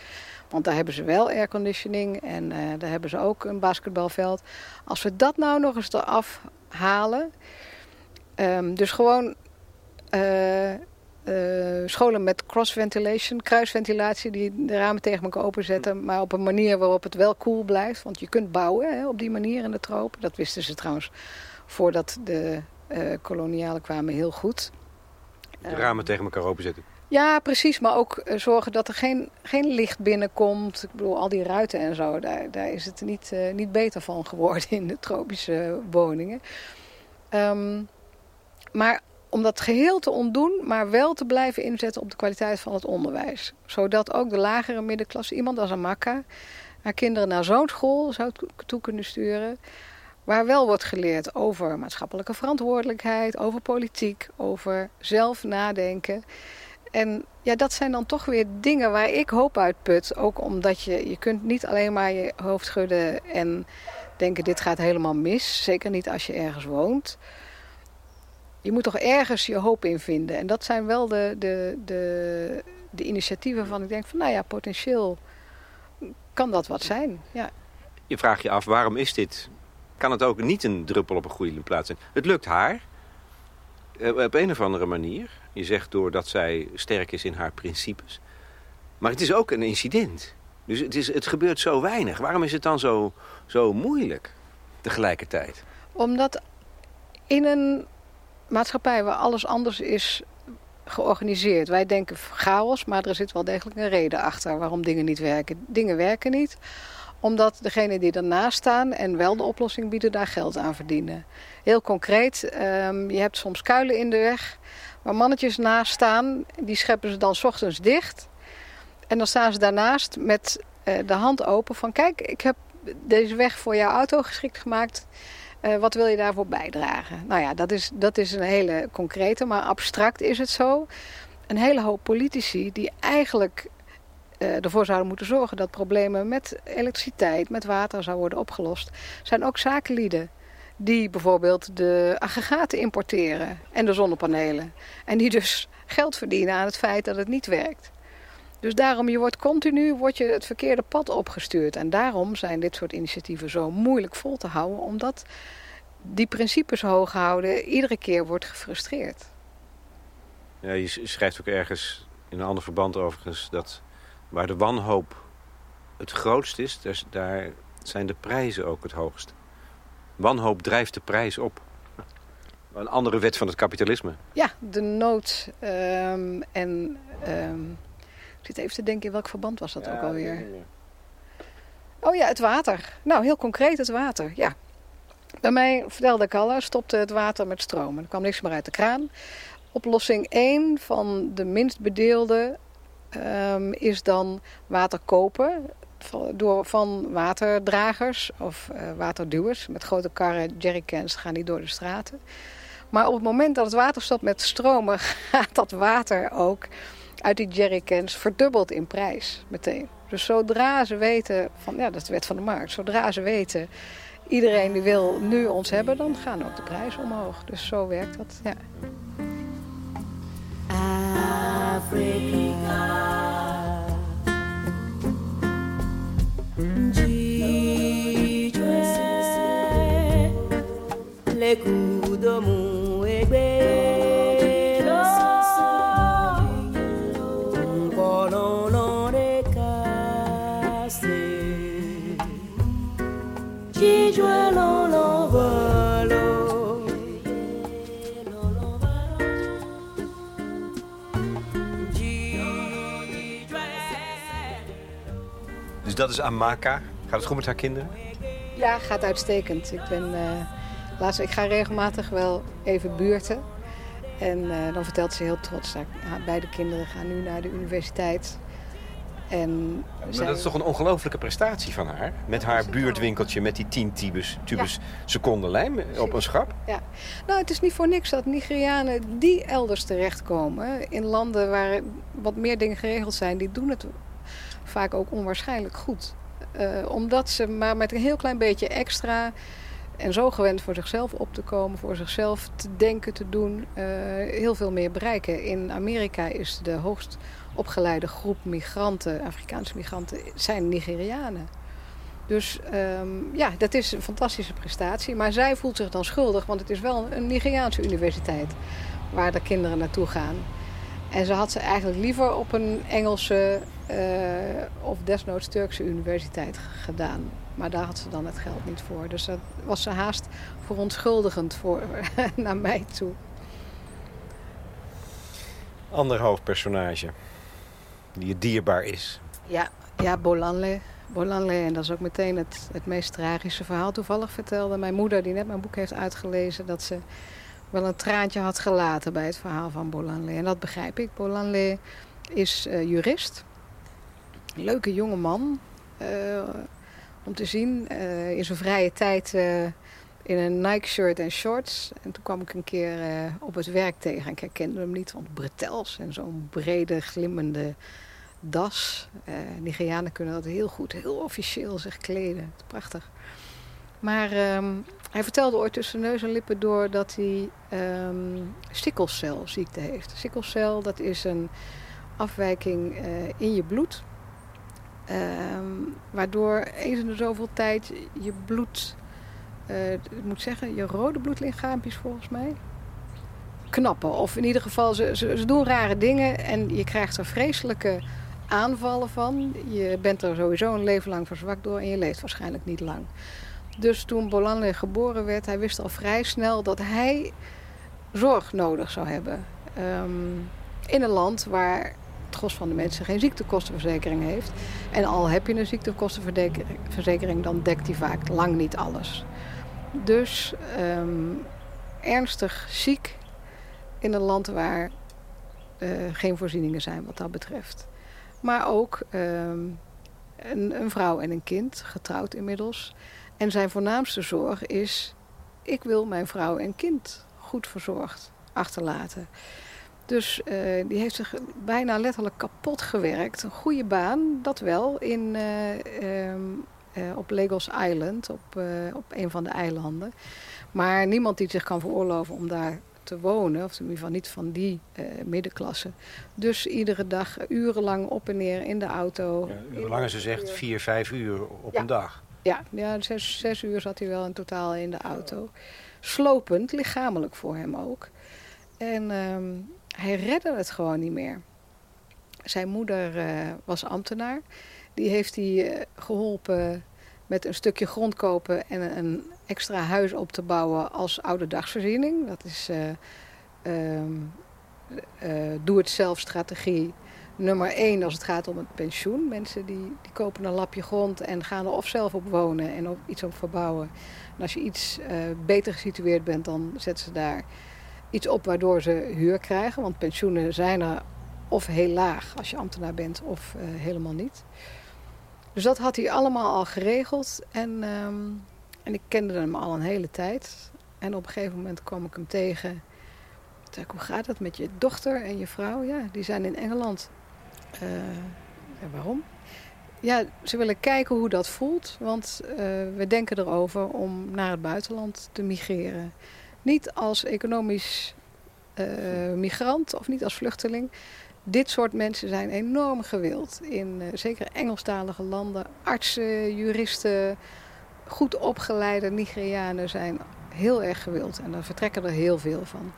Want daar hebben ze wel airconditioning en uh, daar hebben ze ook een basketbalveld. Als we dat nou nog eens eraf halen. Um, dus gewoon uh, scholen met cross-ventilation, kruisventilatie, die de ramen tegen elkaar openzetten, maar op een manier waarop het wel koel cool blijft. Want je kunt bouwen hè, op die manier in de tropen. Dat wisten ze trouwens voordat de uh, kolonialen kwamen heel goed. De ramen tegen elkaar openzetten. Ja, precies. Maar ook uh, zorgen dat er geen, geen licht binnenkomt. Ik bedoel, al die ruiten en zo, daar, daar is het niet, uh, niet beter van geworden in de tropische woningen. Um, maar om dat geheel te ontdoen, maar wel te blijven inzetten op de kwaliteit van het onderwijs. Zodat ook de lagere middenklasse, iemand als Amaka, haar kinderen naar zo'n school zou toe kunnen sturen. Waar wel wordt geleerd over maatschappelijke verantwoordelijkheid, over politiek, over zelf nadenken. En ja, dat zijn dan toch weer dingen waar ik hoop uit put. Ook omdat je, je kunt niet alleen maar je hoofd schudden en denken dit gaat helemaal mis. Zeker niet als je ergens woont. Je moet toch ergens je hoop in vinden. En dat zijn wel de, de, de, de initiatieven waarvan ik denk van nou ja, potentieel kan dat wat zijn. Ja. Je vraagt je af, waarom is dit? Kan het ook niet een druppel op een goede plaats zijn? Het lukt haar. Eh, op een of andere manier. Je zegt doordat zij sterk is in haar principes. Maar het is ook een incident. Dus het, is, het gebeurt zo weinig. Waarom is het dan zo, zo moeilijk tegelijkertijd? Omdat in een maatschappij waar alles anders is georganiseerd. Wij denken chaos, maar er zit wel degelijk een reden achter waarom dingen niet werken. Dingen werken niet omdat degenen die ernaast staan en wel de oplossing bieden, daar geld aan verdienen. Heel concreet, um, je hebt soms kuilen in de weg waar mannetjes naast staan. Die scheppen ze dan ochtends dicht. En dan staan ze daarnaast met uh, de hand open van kijk, ik heb deze weg voor jouw auto geschikt gemaakt. Uh, wat wil je daarvoor bijdragen? Nou ja, dat is, dat is een hele concrete, maar abstract is het zo. Een hele hoop politici die eigenlijk uh, ervoor zouden moeten zorgen dat problemen met elektriciteit, met water zou worden opgelost, zijn ook zakenlieden. Die bijvoorbeeld de aggregaten importeren en de zonnepanelen. En die dus geld verdienen aan het feit dat het niet werkt. Dus daarom, je wordt continu wordt je het verkeerde pad opgestuurd. En daarom zijn dit soort initiatieven zo moeilijk vol te houden. Omdat die principes hoog houden iedere keer wordt gefrustreerd. Ja, je schrijft ook ergens, in een ander verband overigens... dat waar de wanhoop het grootst is, daar zijn de prijzen ook het hoogst. Wanhoop drijft de prijs op. Een andere wet van het kapitalisme. Ja, de nood um, en... Um, ik zit even te denken, in welk verband was dat ook alweer? Oh ja, het water. Nou, heel concreet het water, ja. Bij mij, vertelde ik al, stopte het water met stroom. Er kwam niks meer uit de kraan. Oplossing 1 van de minst bedeelde um, is dan water kopen door, van waterdragers of uh, waterduwers. Met grote karren, jerrycans gaan die door de straten. Maar op het moment dat het water stopt met stromen, gaat dat water ook uit die jerrycans verdubbeld in prijs meteen. Dus zodra ze weten, van, ja, dat is de wet van de markt, zodra ze weten, iedereen die wil nu ons hebben, dan gaan ook de prijzen omhoog. Dus zo werkt dat, ja. Dus dat is Amaka. Gaat het goed met haar kinderen? Ja, gaat uitstekend. Ik, ben, uh, laatst, ik ga regelmatig wel even buurten. En uh, dan vertelt ze heel trots. Nou, beide kinderen gaan nu naar de universiteit. En maar zij... dat is toch een ongelofelijke prestatie van haar? Met haar buurtwinkeltje met die 10 tubus, tubus ja. secondenlijm op een schap? Ja. Nou, het is niet voor niks dat Nigerianen die elders terechtkomen. In landen waar wat meer dingen geregeld zijn, die doen het vaak ook onwaarschijnlijk goed. Uh, omdat ze maar met een heel klein beetje extra en zo gewend voor zichzelf op te komen, voor zichzelf te denken, te doen, uh, heel veel meer bereiken. In Amerika is de hoogst opgeleide groep migranten, Afrikaanse migranten, zijn Nigerianen. Dus um, ja, dat is een fantastische prestatie. Maar zij voelt zich dan schuldig, want het is wel een Nigeriaanse universiteit waar de kinderen naartoe gaan. En ze had ze eigenlijk liever op een Engelse uh, of desnoods Turkse universiteit gedaan. Maar daar had ze dan het geld niet voor. Dus dat was ze haast verontschuldigend voor, naar mij toe. Ander hoofdpersonage die je dierbaar is. Ja, ja Bolanle. Bolanle, en dat is ook meteen het, het meest tragische verhaal. Toevallig vertelde mijn moeder, die net mijn boek heeft uitgelezen, dat ze wel een traantje had gelaten bij het verhaal van Bolanlé. En dat begrijp ik. Bolanlé is uh, jurist. Leuke jonge man. Uh, om te zien. Uh, in zijn vrije tijd in een Nike shirt en shorts. En toen kwam ik een keer op het werk tegen. En ik herkende hem niet, want bretels en zo'n brede glimmende das. Nigerianen kunnen dat heel goed, heel officieel zich kleden. Prachtig. Maar um, hij vertelde ooit tussen neus en lippen door dat hij um, sikkelcelziekte heeft. Sikkelcel, dat is een afwijking uh, in je bloed. Um, waardoor eens in de zoveel tijd je bloed, uh, ik moet zeggen, je rode bloedlichaampjes volgens mij, knappen. Of in ieder geval, ze, ze, doen rare dingen en je krijgt er vreselijke aanvallen van. Je bent er sowieso een leven lang verzwakt door en je leeft waarschijnlijk niet lang. Dus toen Bolanle geboren werd, hij wist al vrij snel dat hij zorg nodig zou hebben. Um, in een land waar het gros van de mensen geen ziektekostenverzekering heeft. En al heb je een ziektekostenverzekering, dan dekt die vaak lang niet alles. Dus um, ernstig ziek in een land waar uh, geen voorzieningen zijn wat dat betreft. Maar ook um, een, een vrouw en een kind, getrouwd inmiddels. En zijn voornaamste zorg is: ik wil mijn vrouw en kind goed verzorgd achterlaten. Dus uh, die heeft zich bijna letterlijk kapot gewerkt. Een goede baan, dat wel, in, uh, um, uh, op Lagos Island, op, op een van de eilanden. Maar niemand die zich kan veroorloven om daar te wonen, of in ieder geval niet van die middenklasse. Dus iedere dag urenlang op en neer in de auto. Ja, urenlang, ze zegt vier, vijf uur op ja. een dag. Ja, ja zes, zes uur zat hij wel in totaal in de auto. Slopend, lichamelijk voor hem ook. En um, hij redde het gewoon niet meer. Zijn moeder uh, was ambtenaar. Die heeft hij uh, geholpen met een stukje grond kopen en een extra huis op te bouwen als ouderdagsvoorziening. Dat is uh, um, doe-het-zelf strategie nummer één als het gaat om het pensioen. Mensen die, die kopen een lapje grond en gaan er of zelf op wonen en op iets op verbouwen. En als je iets uh, beter gesitueerd bent, dan zetten ze daar iets op waardoor ze huur krijgen. Want pensioenen zijn er of heel laag als je ambtenaar bent of uh, helemaal niet. Dus dat had hij allemaal al geregeld. En, um, en ik kende hem al een hele tijd. En op een gegeven moment kwam ik hem tegen. Toen hoe gaat het met je dochter en je vrouw? Ja, die zijn in Engeland. Uh, en waarom? Ja, ze willen kijken hoe dat voelt. Want uh, we denken erover om naar het buitenland te migreren. Niet als economisch uh, migrant of niet als vluchteling. Dit soort mensen zijn enorm gewild. In uh, zeker Engelstalige landen. Artsen, juristen, goed opgeleide Nigerianen zijn heel erg gewild. En daar vertrekken er heel veel van.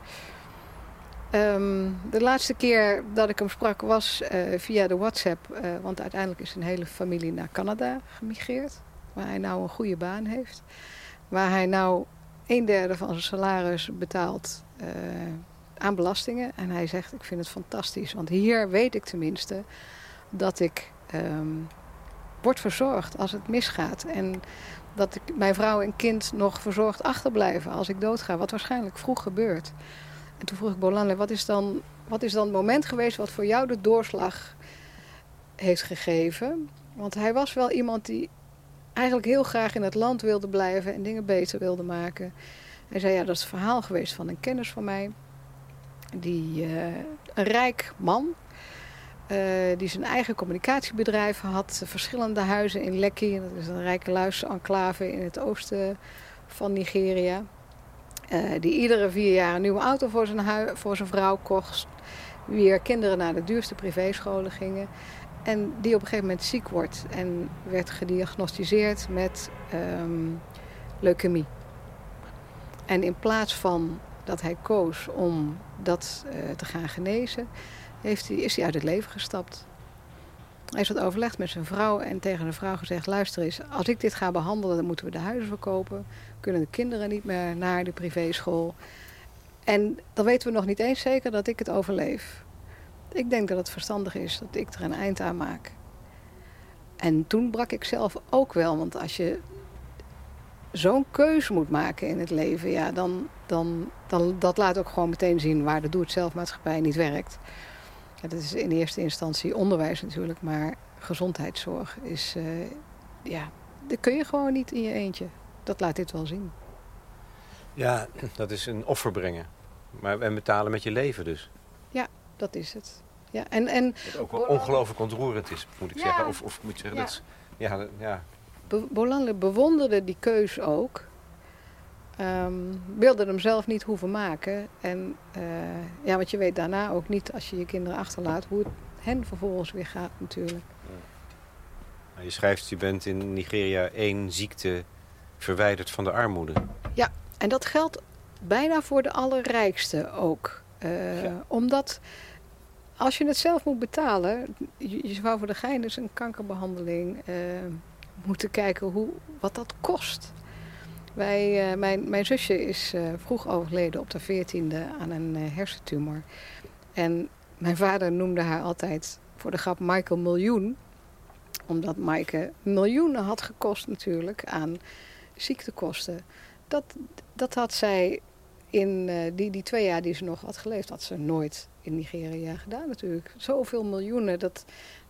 Um, de laatste keer dat ik hem sprak was uh, via de WhatsApp. Uh, want uiteindelijk is zijn hele familie naar Canada gemigreerd. Waar hij nou een goede baan heeft. Waar hij nou een derde van zijn salaris betaalt aan belastingen. En hij zegt, ik vind het fantastisch. Want hier weet ik tenminste dat ik um, word verzorgd als het misgaat. En dat ik, mijn vrouw en kind nog verzorgd achterblijven als ik doodga. Wat waarschijnlijk vroeg gebeurt. En toen vroeg ik Bolanle, wat is, dan, wat is dan het moment geweest wat voor jou de doorslag heeft gegeven? Want hij was wel iemand die eigenlijk heel graag in het land wilde blijven en dingen beter wilde maken. Hij zei, ja, dat is het verhaal geweest van een kennis van mij. Die, uh, een rijk man, uh, die zijn eigen communicatiebedrijf had. Verschillende huizen in Lekki, dat is een rijke luisenclave in het oosten van Nigeria. Die iedere vier jaar een nieuwe auto voor zijn, voor zijn vrouw kocht. Weer kinderen naar de duurste privéscholen gingen. En die op een gegeven moment ziek wordt en werd gediagnosticeerd met um, leukemie. En in plaats van dat hij koos om dat uh, te gaan genezen, heeft hij, is hij uit het leven gestapt. Hij is wat overlegd met zijn vrouw en tegen de vrouw gezegd: luister eens, als ik dit ga behandelen, dan moeten we de huizen verkopen. Kunnen de kinderen niet meer naar de privéschool. En dan weten we nog niet eens zeker dat ik het overleef. Ik denk dat het verstandig is dat ik er een eind aan maak. En toen brak ik zelf ook wel, want als je zo'n keuze moet maken in het leven, ja, dan, dan, dan dat laat ook gewoon meteen zien waar de doe-het-zelf-maatschappij niet werkt. Ja, dat is in eerste instantie onderwijs natuurlijk, maar gezondheidszorg is, uh, ja, dat kun je gewoon niet in je eentje. Dat laat dit wel zien. Ja, dat is een offer brengen. Maar en betalen met je leven dus. Ja, dat is het. Ja, en, en, Wat ook wel ongelooflijk ontroerend is, moet ik zeggen. Of, of moet je zeggen, ja. dat ja, ja. Be bewonderde die keus ook. Um, wilde hem zelf niet hoeven maken. En uh, ja, want je weet daarna ook niet, als je je kinderen achterlaat, hoe het hen vervolgens weer gaat natuurlijk. Ja. Je schrijft, je bent in Nigeria één ziekte verwijderd van de armoede. Ja, en dat geldt bijna voor de allerrijkste ook. Uh, ja. Omdat als je het zelf moet betalen, je, je zou voor de gein dus een kankerbehandeling uh, moeten kijken hoe, wat dat kost. Wij, uh, mijn, mijn zusje is uh, vroeg overleden op de veertiende aan een hersentumor. En mijn vader noemde haar altijd voor de grap Michael Miljoen. Omdat Maaike miljoenen had gekost natuurlijk aan ziektekosten. Dat, dat had zij in die, die twee jaar die ze nog had geleefd, had ze nooit in Nigeria gedaan natuurlijk. Zoveel miljoenen, dat,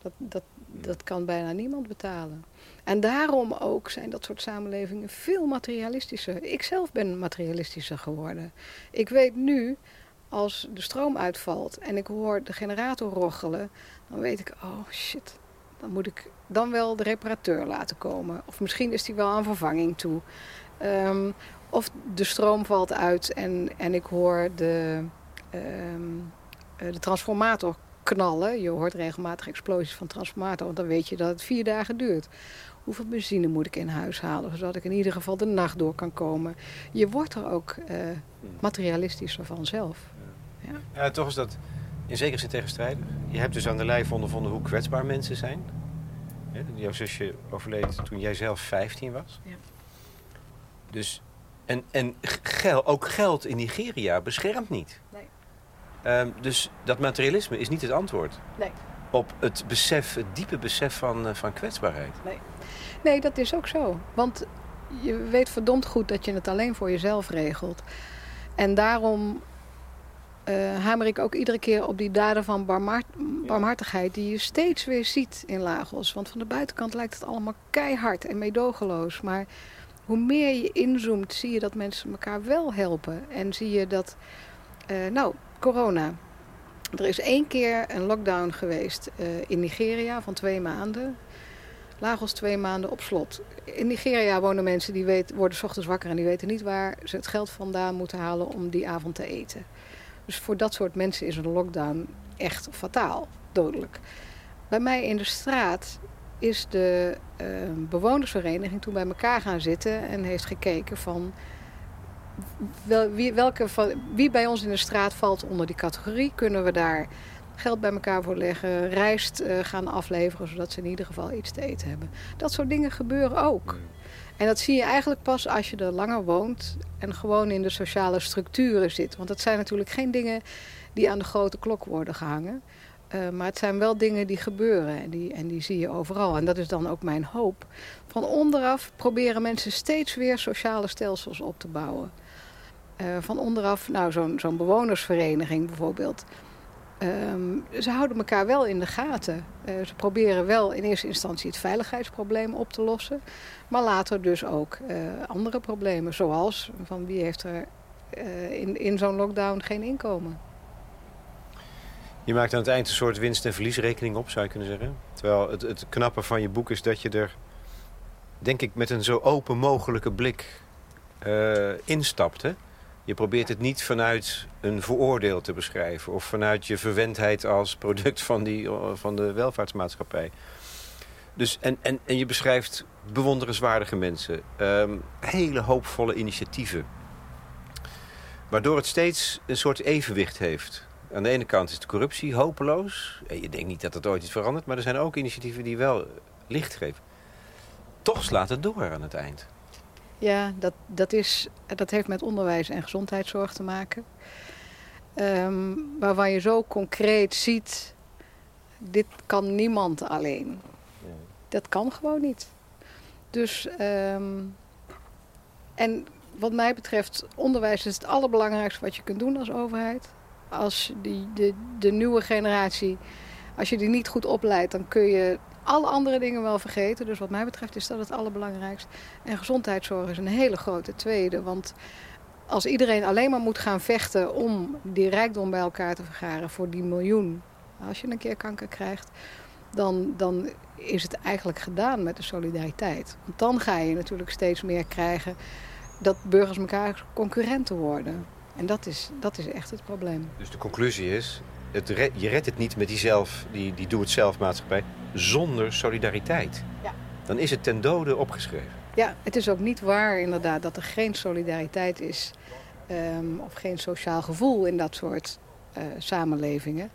dat, dat, dat kan bijna niemand betalen. En daarom ook zijn dat soort samenlevingen veel materialistischer. Ik zelf ben materialistischer geworden. Ik weet nu, als de stroom uitvalt en ik hoor de generator roggelen, dan weet ik, oh shit, dan moet ik dan wel de reparateur laten komen. Of misschien is die wel aan vervanging toe. Um, of de stroom valt uit en, en ik hoor de, um, de transformator knallen. Je hoort regelmatig explosies van transformator, want dan weet je dat het vier dagen duurt. Hoeveel benzine moet ik in huis halen, zodat ik in ieder geval de nacht door kan komen. Je wordt er ook uh, materialistischer vanzelf. Ja. Ja. ja, toch is dat in zekere zin tegenstrijdig. Je hebt dus aan de lijf ondervonden hoe kwetsbaar mensen zijn. Ja, jouw zusje overleed toen jij zelf 15 was. Ja. Dus, en en gel, ook geld in Nigeria beschermt niet. Um, dus dat materialisme is niet het antwoord. Nee. Op het besef, het diepe besef van, uh, van kwetsbaarheid. Nee. nee, dat is ook zo. Want je weet verdomd goed dat je het alleen voor jezelf regelt. En daarom uh, hamer ik ook iedere keer op die daden van barmhart barmhartigheid... die je steeds weer ziet in Lagos. Want van de buitenkant lijkt het allemaal keihard en meedogenloos. Maar hoe meer je inzoomt, zie je dat mensen elkaar wel helpen. En zie je dat... Uh, nou, corona. Er is één keer een lockdown geweest uh, in Nigeria van twee maanden. Lagos twee maanden op slot. In Nigeria wonen mensen die weten, worden ochtends wakker en die weten niet waar ze het geld vandaan moeten halen om die avond te eten. Dus voor dat soort mensen is een lockdown echt fataal, dodelijk. Bij mij in de straat is de uh, bewonersvereniging toen bij elkaar gaan zitten en heeft gekeken van wel, wie, welke wie bij ons in de straat valt onder die categorie. Kunnen we daar geld bij elkaar voor leggen, rijst uh, gaan afleveren, zodat ze in ieder geval iets te eten hebben. Dat soort dingen gebeuren ook. En dat zie je eigenlijk pas als je er langer woont en gewoon in de sociale structuren zit. Want dat zijn natuurlijk geen dingen die aan de grote klok worden gehangen. Uh, maar het zijn wel dingen die gebeuren en die, en die zie je overal. En dat is dan ook mijn hoop. Van onderaf proberen mensen steeds weer sociale stelsels op te bouwen. Uh, van onderaf, nou zo'n zo'n bewonersvereniging bijvoorbeeld. Um, ze houden elkaar wel in de gaten. Uh, ze proberen wel in eerste instantie het veiligheidsprobleem op te lossen. Maar later dus ook uh, andere problemen. Zoals van wie heeft er in, in zo'n lockdown geen inkomen. Je maakt aan het eind een soort winst- en verliesrekening op, zou je kunnen zeggen. Terwijl het, het knappe van je boek is dat je er, denk ik, met een zo open mogelijke blik instapt. Hè? Je probeert het niet vanuit een vooroordeel te beschrijven... of vanuit je verwendheid als product van, die, van de welvaartsmaatschappij. Dus, en, en, en je beschrijft bewonderenswaardige mensen. Um, hele hoopvolle initiatieven. Waardoor het steeds een soort evenwicht heeft. Aan de ene kant is de corruptie hopeloos. En je denkt niet dat het ooit iets verandert. Maar er zijn ook initiatieven die wel licht geven. Toch slaat het door aan het eind. Ja, dat, dat, is, dat heeft met onderwijs en gezondheidszorg te maken. Um, waarvan je zo concreet ziet, dit kan niemand alleen. Dat kan gewoon niet. Dus um, En wat mij betreft, onderwijs is het allerbelangrijkste wat je kunt doen als overheid. Als die, de, de nieuwe generatie, als je die niet goed opleidt, dan kun je alle andere dingen wel vergeten. Dus wat mij betreft is dat het allerbelangrijkste. En gezondheidszorg is een hele grote tweede. Want als iedereen alleen maar moet gaan vechten om die rijkdom bij elkaar te vergaren voor die miljoen, als je een keer kanker krijgt, dan, dan is het eigenlijk gedaan met de solidariteit. Want dan ga je natuurlijk steeds meer krijgen dat burgers elkaar concurrenten worden. En dat is, dat is echt het probleem. Dus de conclusie is, het je redt het niet met die, zelf, die, die doe-het-zelf maatschappij zonder solidariteit. Ja. Dan is het ten dode opgeschreven. Ja, het is ook niet waar inderdaad dat er geen solidariteit is um, of geen sociaal gevoel in dat soort uh, samenlevingen.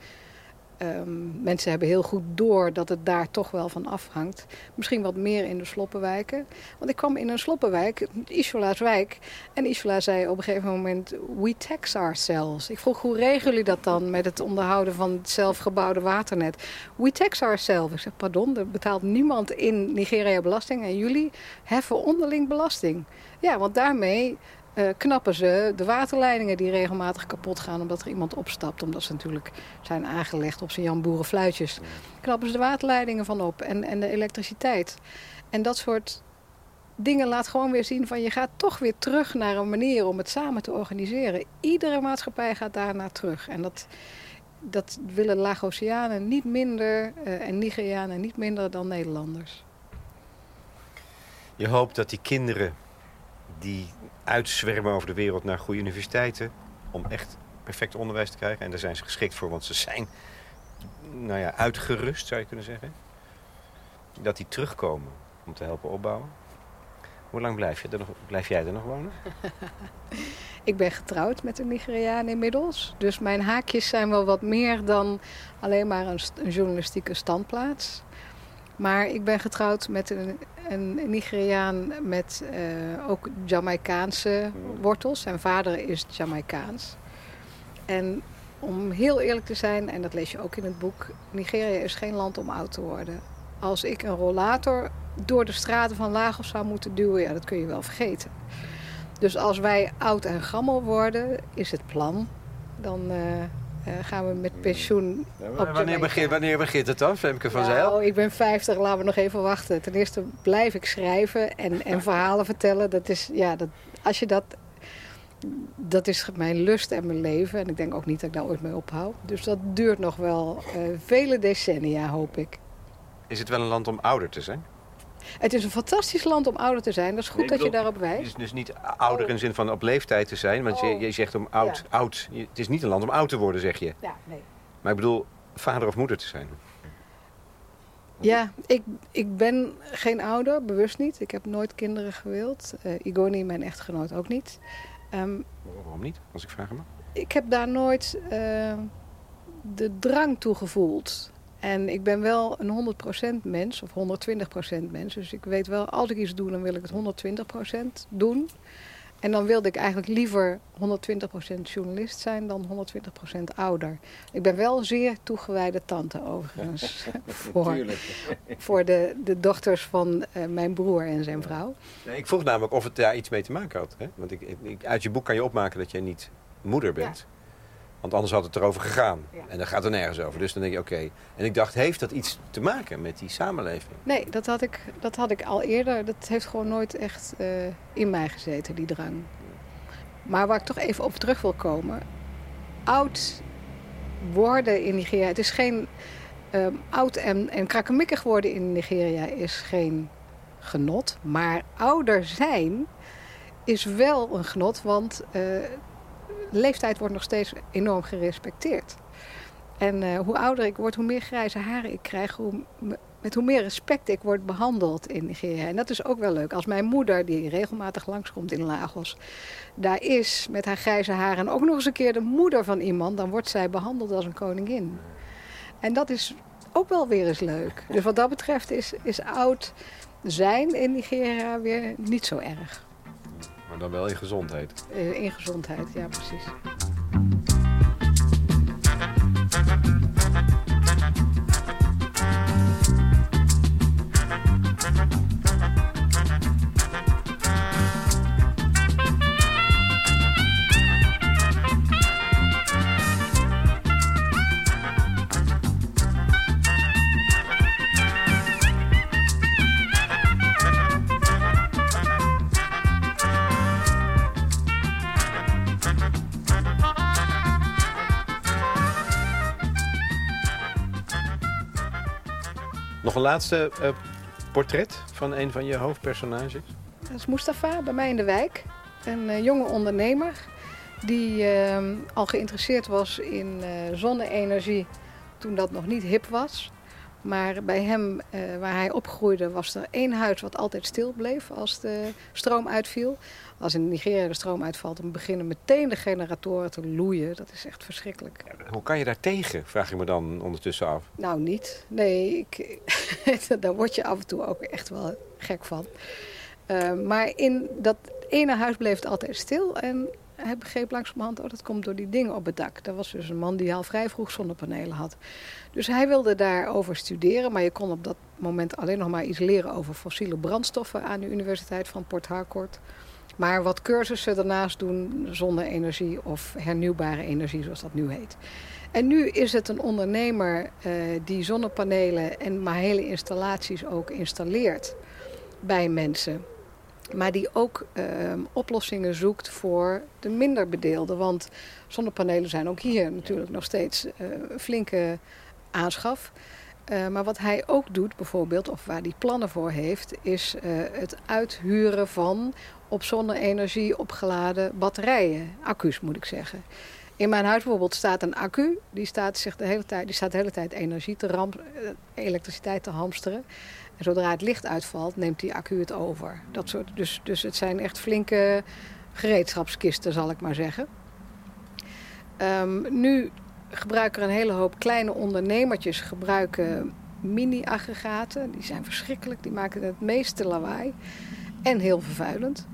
Um, mensen hebben heel goed door dat het daar toch wel van afhangt. Misschien wat meer in de sloppenwijken. Want ik kwam in een sloppenwijk, Isola's wijk. En Isola zei op een gegeven moment, we tax ourselves. Ik vroeg, hoe regelen jullie dat dan met het onderhouden van het zelfgebouwde waternet? We tax ourselves. Ik zeg, pardon, er betaalt niemand in Nigeria belasting. En jullie heffen onderling belasting. Ja, want daarmee uh, knappen ze de waterleidingen die regelmatig kapot gaan omdat er iemand opstapt. Omdat ze natuurlijk zijn aangelegd op zijn Jan Boeren fluitjes. Knappen ze de waterleidingen van op en, en de elektriciteit. En dat soort dingen laat gewoon weer zien van je gaat toch weer terug naar een manier om het samen te organiseren. Iedere maatschappij gaat daarnaar terug. En dat, dat willen Lagosianen niet minder uh, en Nigerianen niet minder dan Nederlanders. Je hoopt dat die kinderen die uitzwermen over de wereld naar goede universiteiten. Om echt perfect onderwijs te krijgen. En daar zijn ze geschikt voor, want ze zijn nou ja, uitgerust, zou je kunnen zeggen. Dat die terugkomen om te helpen opbouwen. Hoe lang blijf, je er nog, blijf jij er nog wonen? ik ben getrouwd met een Nigeriaan inmiddels. Dus mijn haakjes zijn wel wat meer dan alleen maar een, een journalistieke standplaats. Maar ik ben getrouwd met een, een Nigeriaan met uh, ook Jamaicaanse wortels. Zijn vader is Jamaicaans. En om heel eerlijk te zijn, en dat lees je ook in het boek... Nigeria is geen land om oud te worden. Als ik een rollator door de straten van Lagos zou moeten duwen... ja, dat kun je wel vergeten. Dus als wij oud en gammel worden, is het plan... dan uh, uh, gaan we met pensioen ja, wanneer, begint, wanneer begint het dan, Femke van Zijl? Nou, ik ben 50, laten we nog even wachten. Ten eerste blijf ik schrijven en, en verhalen vertellen. Dat is, ja, dat, als je dat, dat is mijn lust en mijn leven. En ik denk ook niet dat ik daar ooit mee ophoud. Dus dat duurt nog wel uh, vele decennia, hoop ik. Is het wel een land om ouder te zijn? Het is een fantastisch land om ouder te zijn. Dat is goed dat je daarop wijst. Het is dus niet ouder in zin van op leeftijd te zijn. Want je, oh. je, zegt om oud, oud. Het is niet een land om oud te worden, zeg je. Ja, nee. Maar ik bedoel, vader of moeder te zijn. Ja, ik, ik ben geen ouder, bewust niet. Ik heb nooit kinderen gewild. Uh, Igoni, mijn echtgenoot, ook niet. Um, Waarom niet, als ik vragen mag? Ik heb daar nooit uh, de drang toe gevoeld. En ik ben wel een 100% mens, of 120% mens. Dus ik weet wel, als ik iets doe, dan wil ik het 120% doen. En dan wilde ik eigenlijk liever 120% journalist zijn dan 120% ouder. Ik ben wel zeer toegewijde tante overigens. voor voor de, de dochters van uh, mijn broer en zijn vrouw. Nee, ik vroeg namelijk of het daar iets mee te maken had. Hè? Want ik, ik, uit je boek kan je opmaken dat jij niet moeder bent. Ja. Want anders had het erover gegaan. En dan gaat er nergens over. Dus dan denk je, oké. En ik dacht, heeft dat iets te maken met die samenleving? Nee, dat had ik, dat had ik al eerder. Dat heeft gewoon nooit echt uh, in mij gezeten, die drang. Maar waar ik toch even op terug wil komen. Oud worden in Nigeria. Het is geen... Um, oud en, en krakkemikkig worden in Nigeria is geen genot. Maar ouder zijn is wel een genot. Want... Uh, leeftijd wordt nog steeds enorm gerespecteerd. En uh, hoe ouder ik word, hoe meer grijze haren ik krijg, hoe, met hoe meer respect ik word behandeld in Nigeria. En dat is ook wel leuk. Als mijn moeder, die regelmatig langskomt in Lagos, daar is met haar grijze haren en ook nog eens een keer de moeder van iemand, dan wordt zij behandeld als een koningin. En dat is ook wel weer eens leuk. Dus wat dat betreft is, is oud zijn in Nigeria weer niet zo erg. Dan wel in gezondheid. Eh, in gezondheid, ja precies. Laatste uh, portret van een van je hoofdpersonages? Dat is Mustafa, bij mij in de wijk. Een uh, jonge ondernemer die uh, al geïnteresseerd was in uh, zonne-energie toen dat nog niet hip was. Maar bij hem, waar hij opgroeide, was er één huis wat altijd stil bleef als de stroom uitviel. Als in Nigeria de stroom uitvalt, dan beginnen meteen de generatoren te loeien. Dat is echt verschrikkelijk. Hoe kan je daar tegen, vraag ik me dan ondertussen af. Nou, niet. Nee, ik, daar word je af en toe ook echt wel gek van. Uh, maar in dat ene huis bleef het altijd stil. En hij begreep langzamerhand, oh, dat komt door die dingen op het dak. Er was dus een man die al vrij vroeg zonnepanelen had. Dus hij wilde daarover studeren, maar je kon op dat moment alleen nog maar iets leren over fossiele brandstoffen aan de Universiteit van Port Harcourt. Maar wat cursussen daarnaast doen, zonne-energie of hernieuwbare energie, zoals dat nu heet. En nu is het een ondernemer uh, die zonnepanelen en maar hele installaties ook installeert bij mensen. Maar die ook uh, oplossingen zoekt voor de minder bedeelden. Want zonnepanelen zijn ook hier natuurlijk nog steeds uh, flinke aanschaf. Uh, maar wat hij ook doet bijvoorbeeld, of waar hij plannen voor heeft... is het uithuren van op zonne-energie opgeladen batterijen. Accu's moet ik zeggen. In mijn huis bijvoorbeeld staat een accu. Die staat, zich de hele tijd, die staat de hele tijd energie te ram, elektriciteit te hamsteren. En zodra het licht uitvalt, neemt die accu het over. Dat soort, dus, dus het zijn echt flinke gereedschapskisten, zal ik maar zeggen. Um, nu gebruiken een hele hoop kleine ondernemertjes gebruiken mini-aggregaten. Die zijn verschrikkelijk, die maken het meeste lawaai. En heel vervuilend.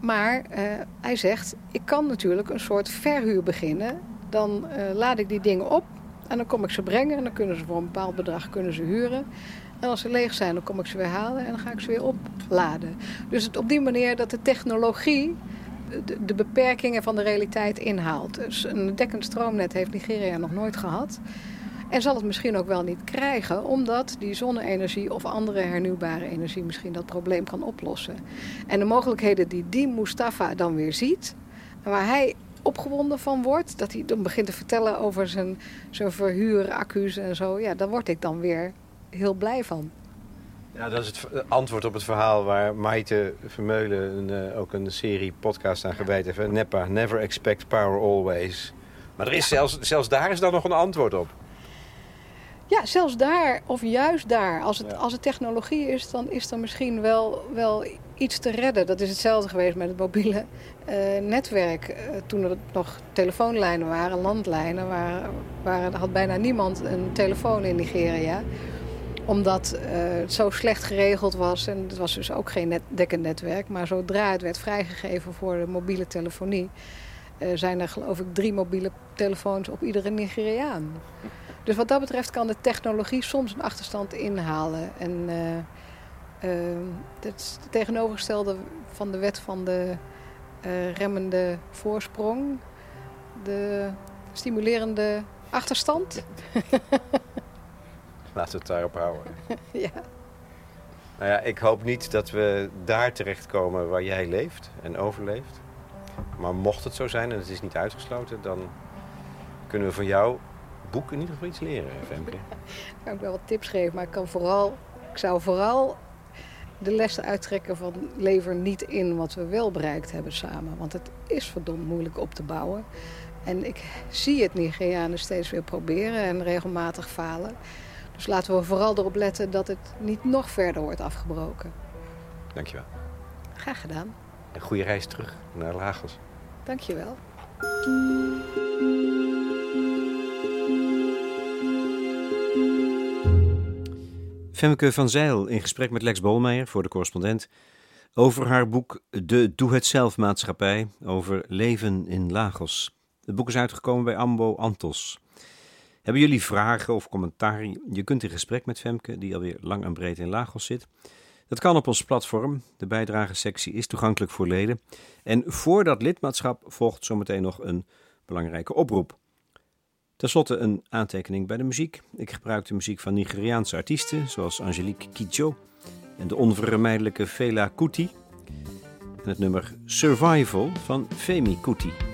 Maar uh, hij zegt, ik kan natuurlijk een soort verhuur beginnen. Dan uh, laad ik die dingen op en dan kom ik ze brengen. En dan kunnen ze voor een bepaald bedrag kunnen ze huren. En als ze leeg zijn, dan kom ik ze weer halen en dan ga ik ze weer opladen. Dus het op die manier dat de technologie de, de beperkingen van de realiteit inhaalt. Dus een dekkend stroomnet heeft Nigeria nog nooit gehad. En zal het misschien ook wel niet krijgen, omdat die zonne-energie of andere hernieuwbare energie misschien dat probleem kan oplossen. En de mogelijkheden die die Mustafa dan weer ziet, waar hij opgewonden van wordt, dat hij dan begint te vertellen over zijn, zijn verhuuraccu's en zo, ja, daar word ik dan weer heel blij van. Ja, dat is het antwoord op het verhaal waar Maite Vermeulen een, uh, ook een serie podcast aan gewijd heeft. NEPA, never expect power always. Maar er is zelfs, zelfs daar is dan nog een antwoord op. Ja, zelfs daar, of juist daar. Als het, ja. als het technologie is, dan is er misschien wel, wel iets te redden. Dat is hetzelfde geweest met het mobiele uh, netwerk. Uh, toen er nog telefoonlijnen waren, landlijnen, waar, waar had bijna niemand een telefoon in Nigeria omdat uh, het zo slecht geregeld was. En het was dus ook geen net, dekkend netwerk. Maar zodra het werd vrijgegeven voor de mobiele telefonie... Uh, zijn er geloof ik drie mobiele telefoons op iedere Nigeriaan. Dus wat dat betreft kan de technologie soms een achterstand inhalen. En uh, het is het tegenovergestelde van de wet van de remmende voorsprong. De stimulerende achterstand. Laten we het daarop houden. ja. Nou ja, ik hoop niet dat we daar terechtkomen waar jij leeft en overleeft. Maar mocht het zo zijn en het is niet uitgesloten, dan kunnen we van jou boek in ieder geval iets leren, Femke. ik kan ook wel wat tips geven, maar ik, kan vooral, ik zou vooral de lessen uittrekken van lever niet in wat we wel bereikt hebben samen. Want het is verdomd moeilijk op te bouwen. En ik zie het Nigerianen steeds weer proberen en regelmatig falen. Dus laten we vooral erop letten dat het niet nog verder wordt afgebroken. Dankjewel. Graag gedaan. Een goede reis terug naar Lagos. Dankjewel. Femke van Zeil in gesprek met Lex Bolmeijer voor de correspondent over haar boek De Doe-het-zelf maatschappij over leven in Lagos. Het boek is uitgekomen bij Ambo Antos. Hebben jullie vragen of commentaar? Je kunt in gesprek met Femke, die alweer lang en breed in Lagos zit. Dat kan op ons platform. De bijdragesectie is toegankelijk voor leden. En voor dat lidmaatschap volgt zometeen nog een belangrijke oproep. Ten slotte een aantekening bij de muziek. Ik gebruik de muziek van Nigeriaanse artiesten, zoals Angelique Kidjo en de onvermijdelijke Fela Kuti. En het nummer Survival van Femi Kuti.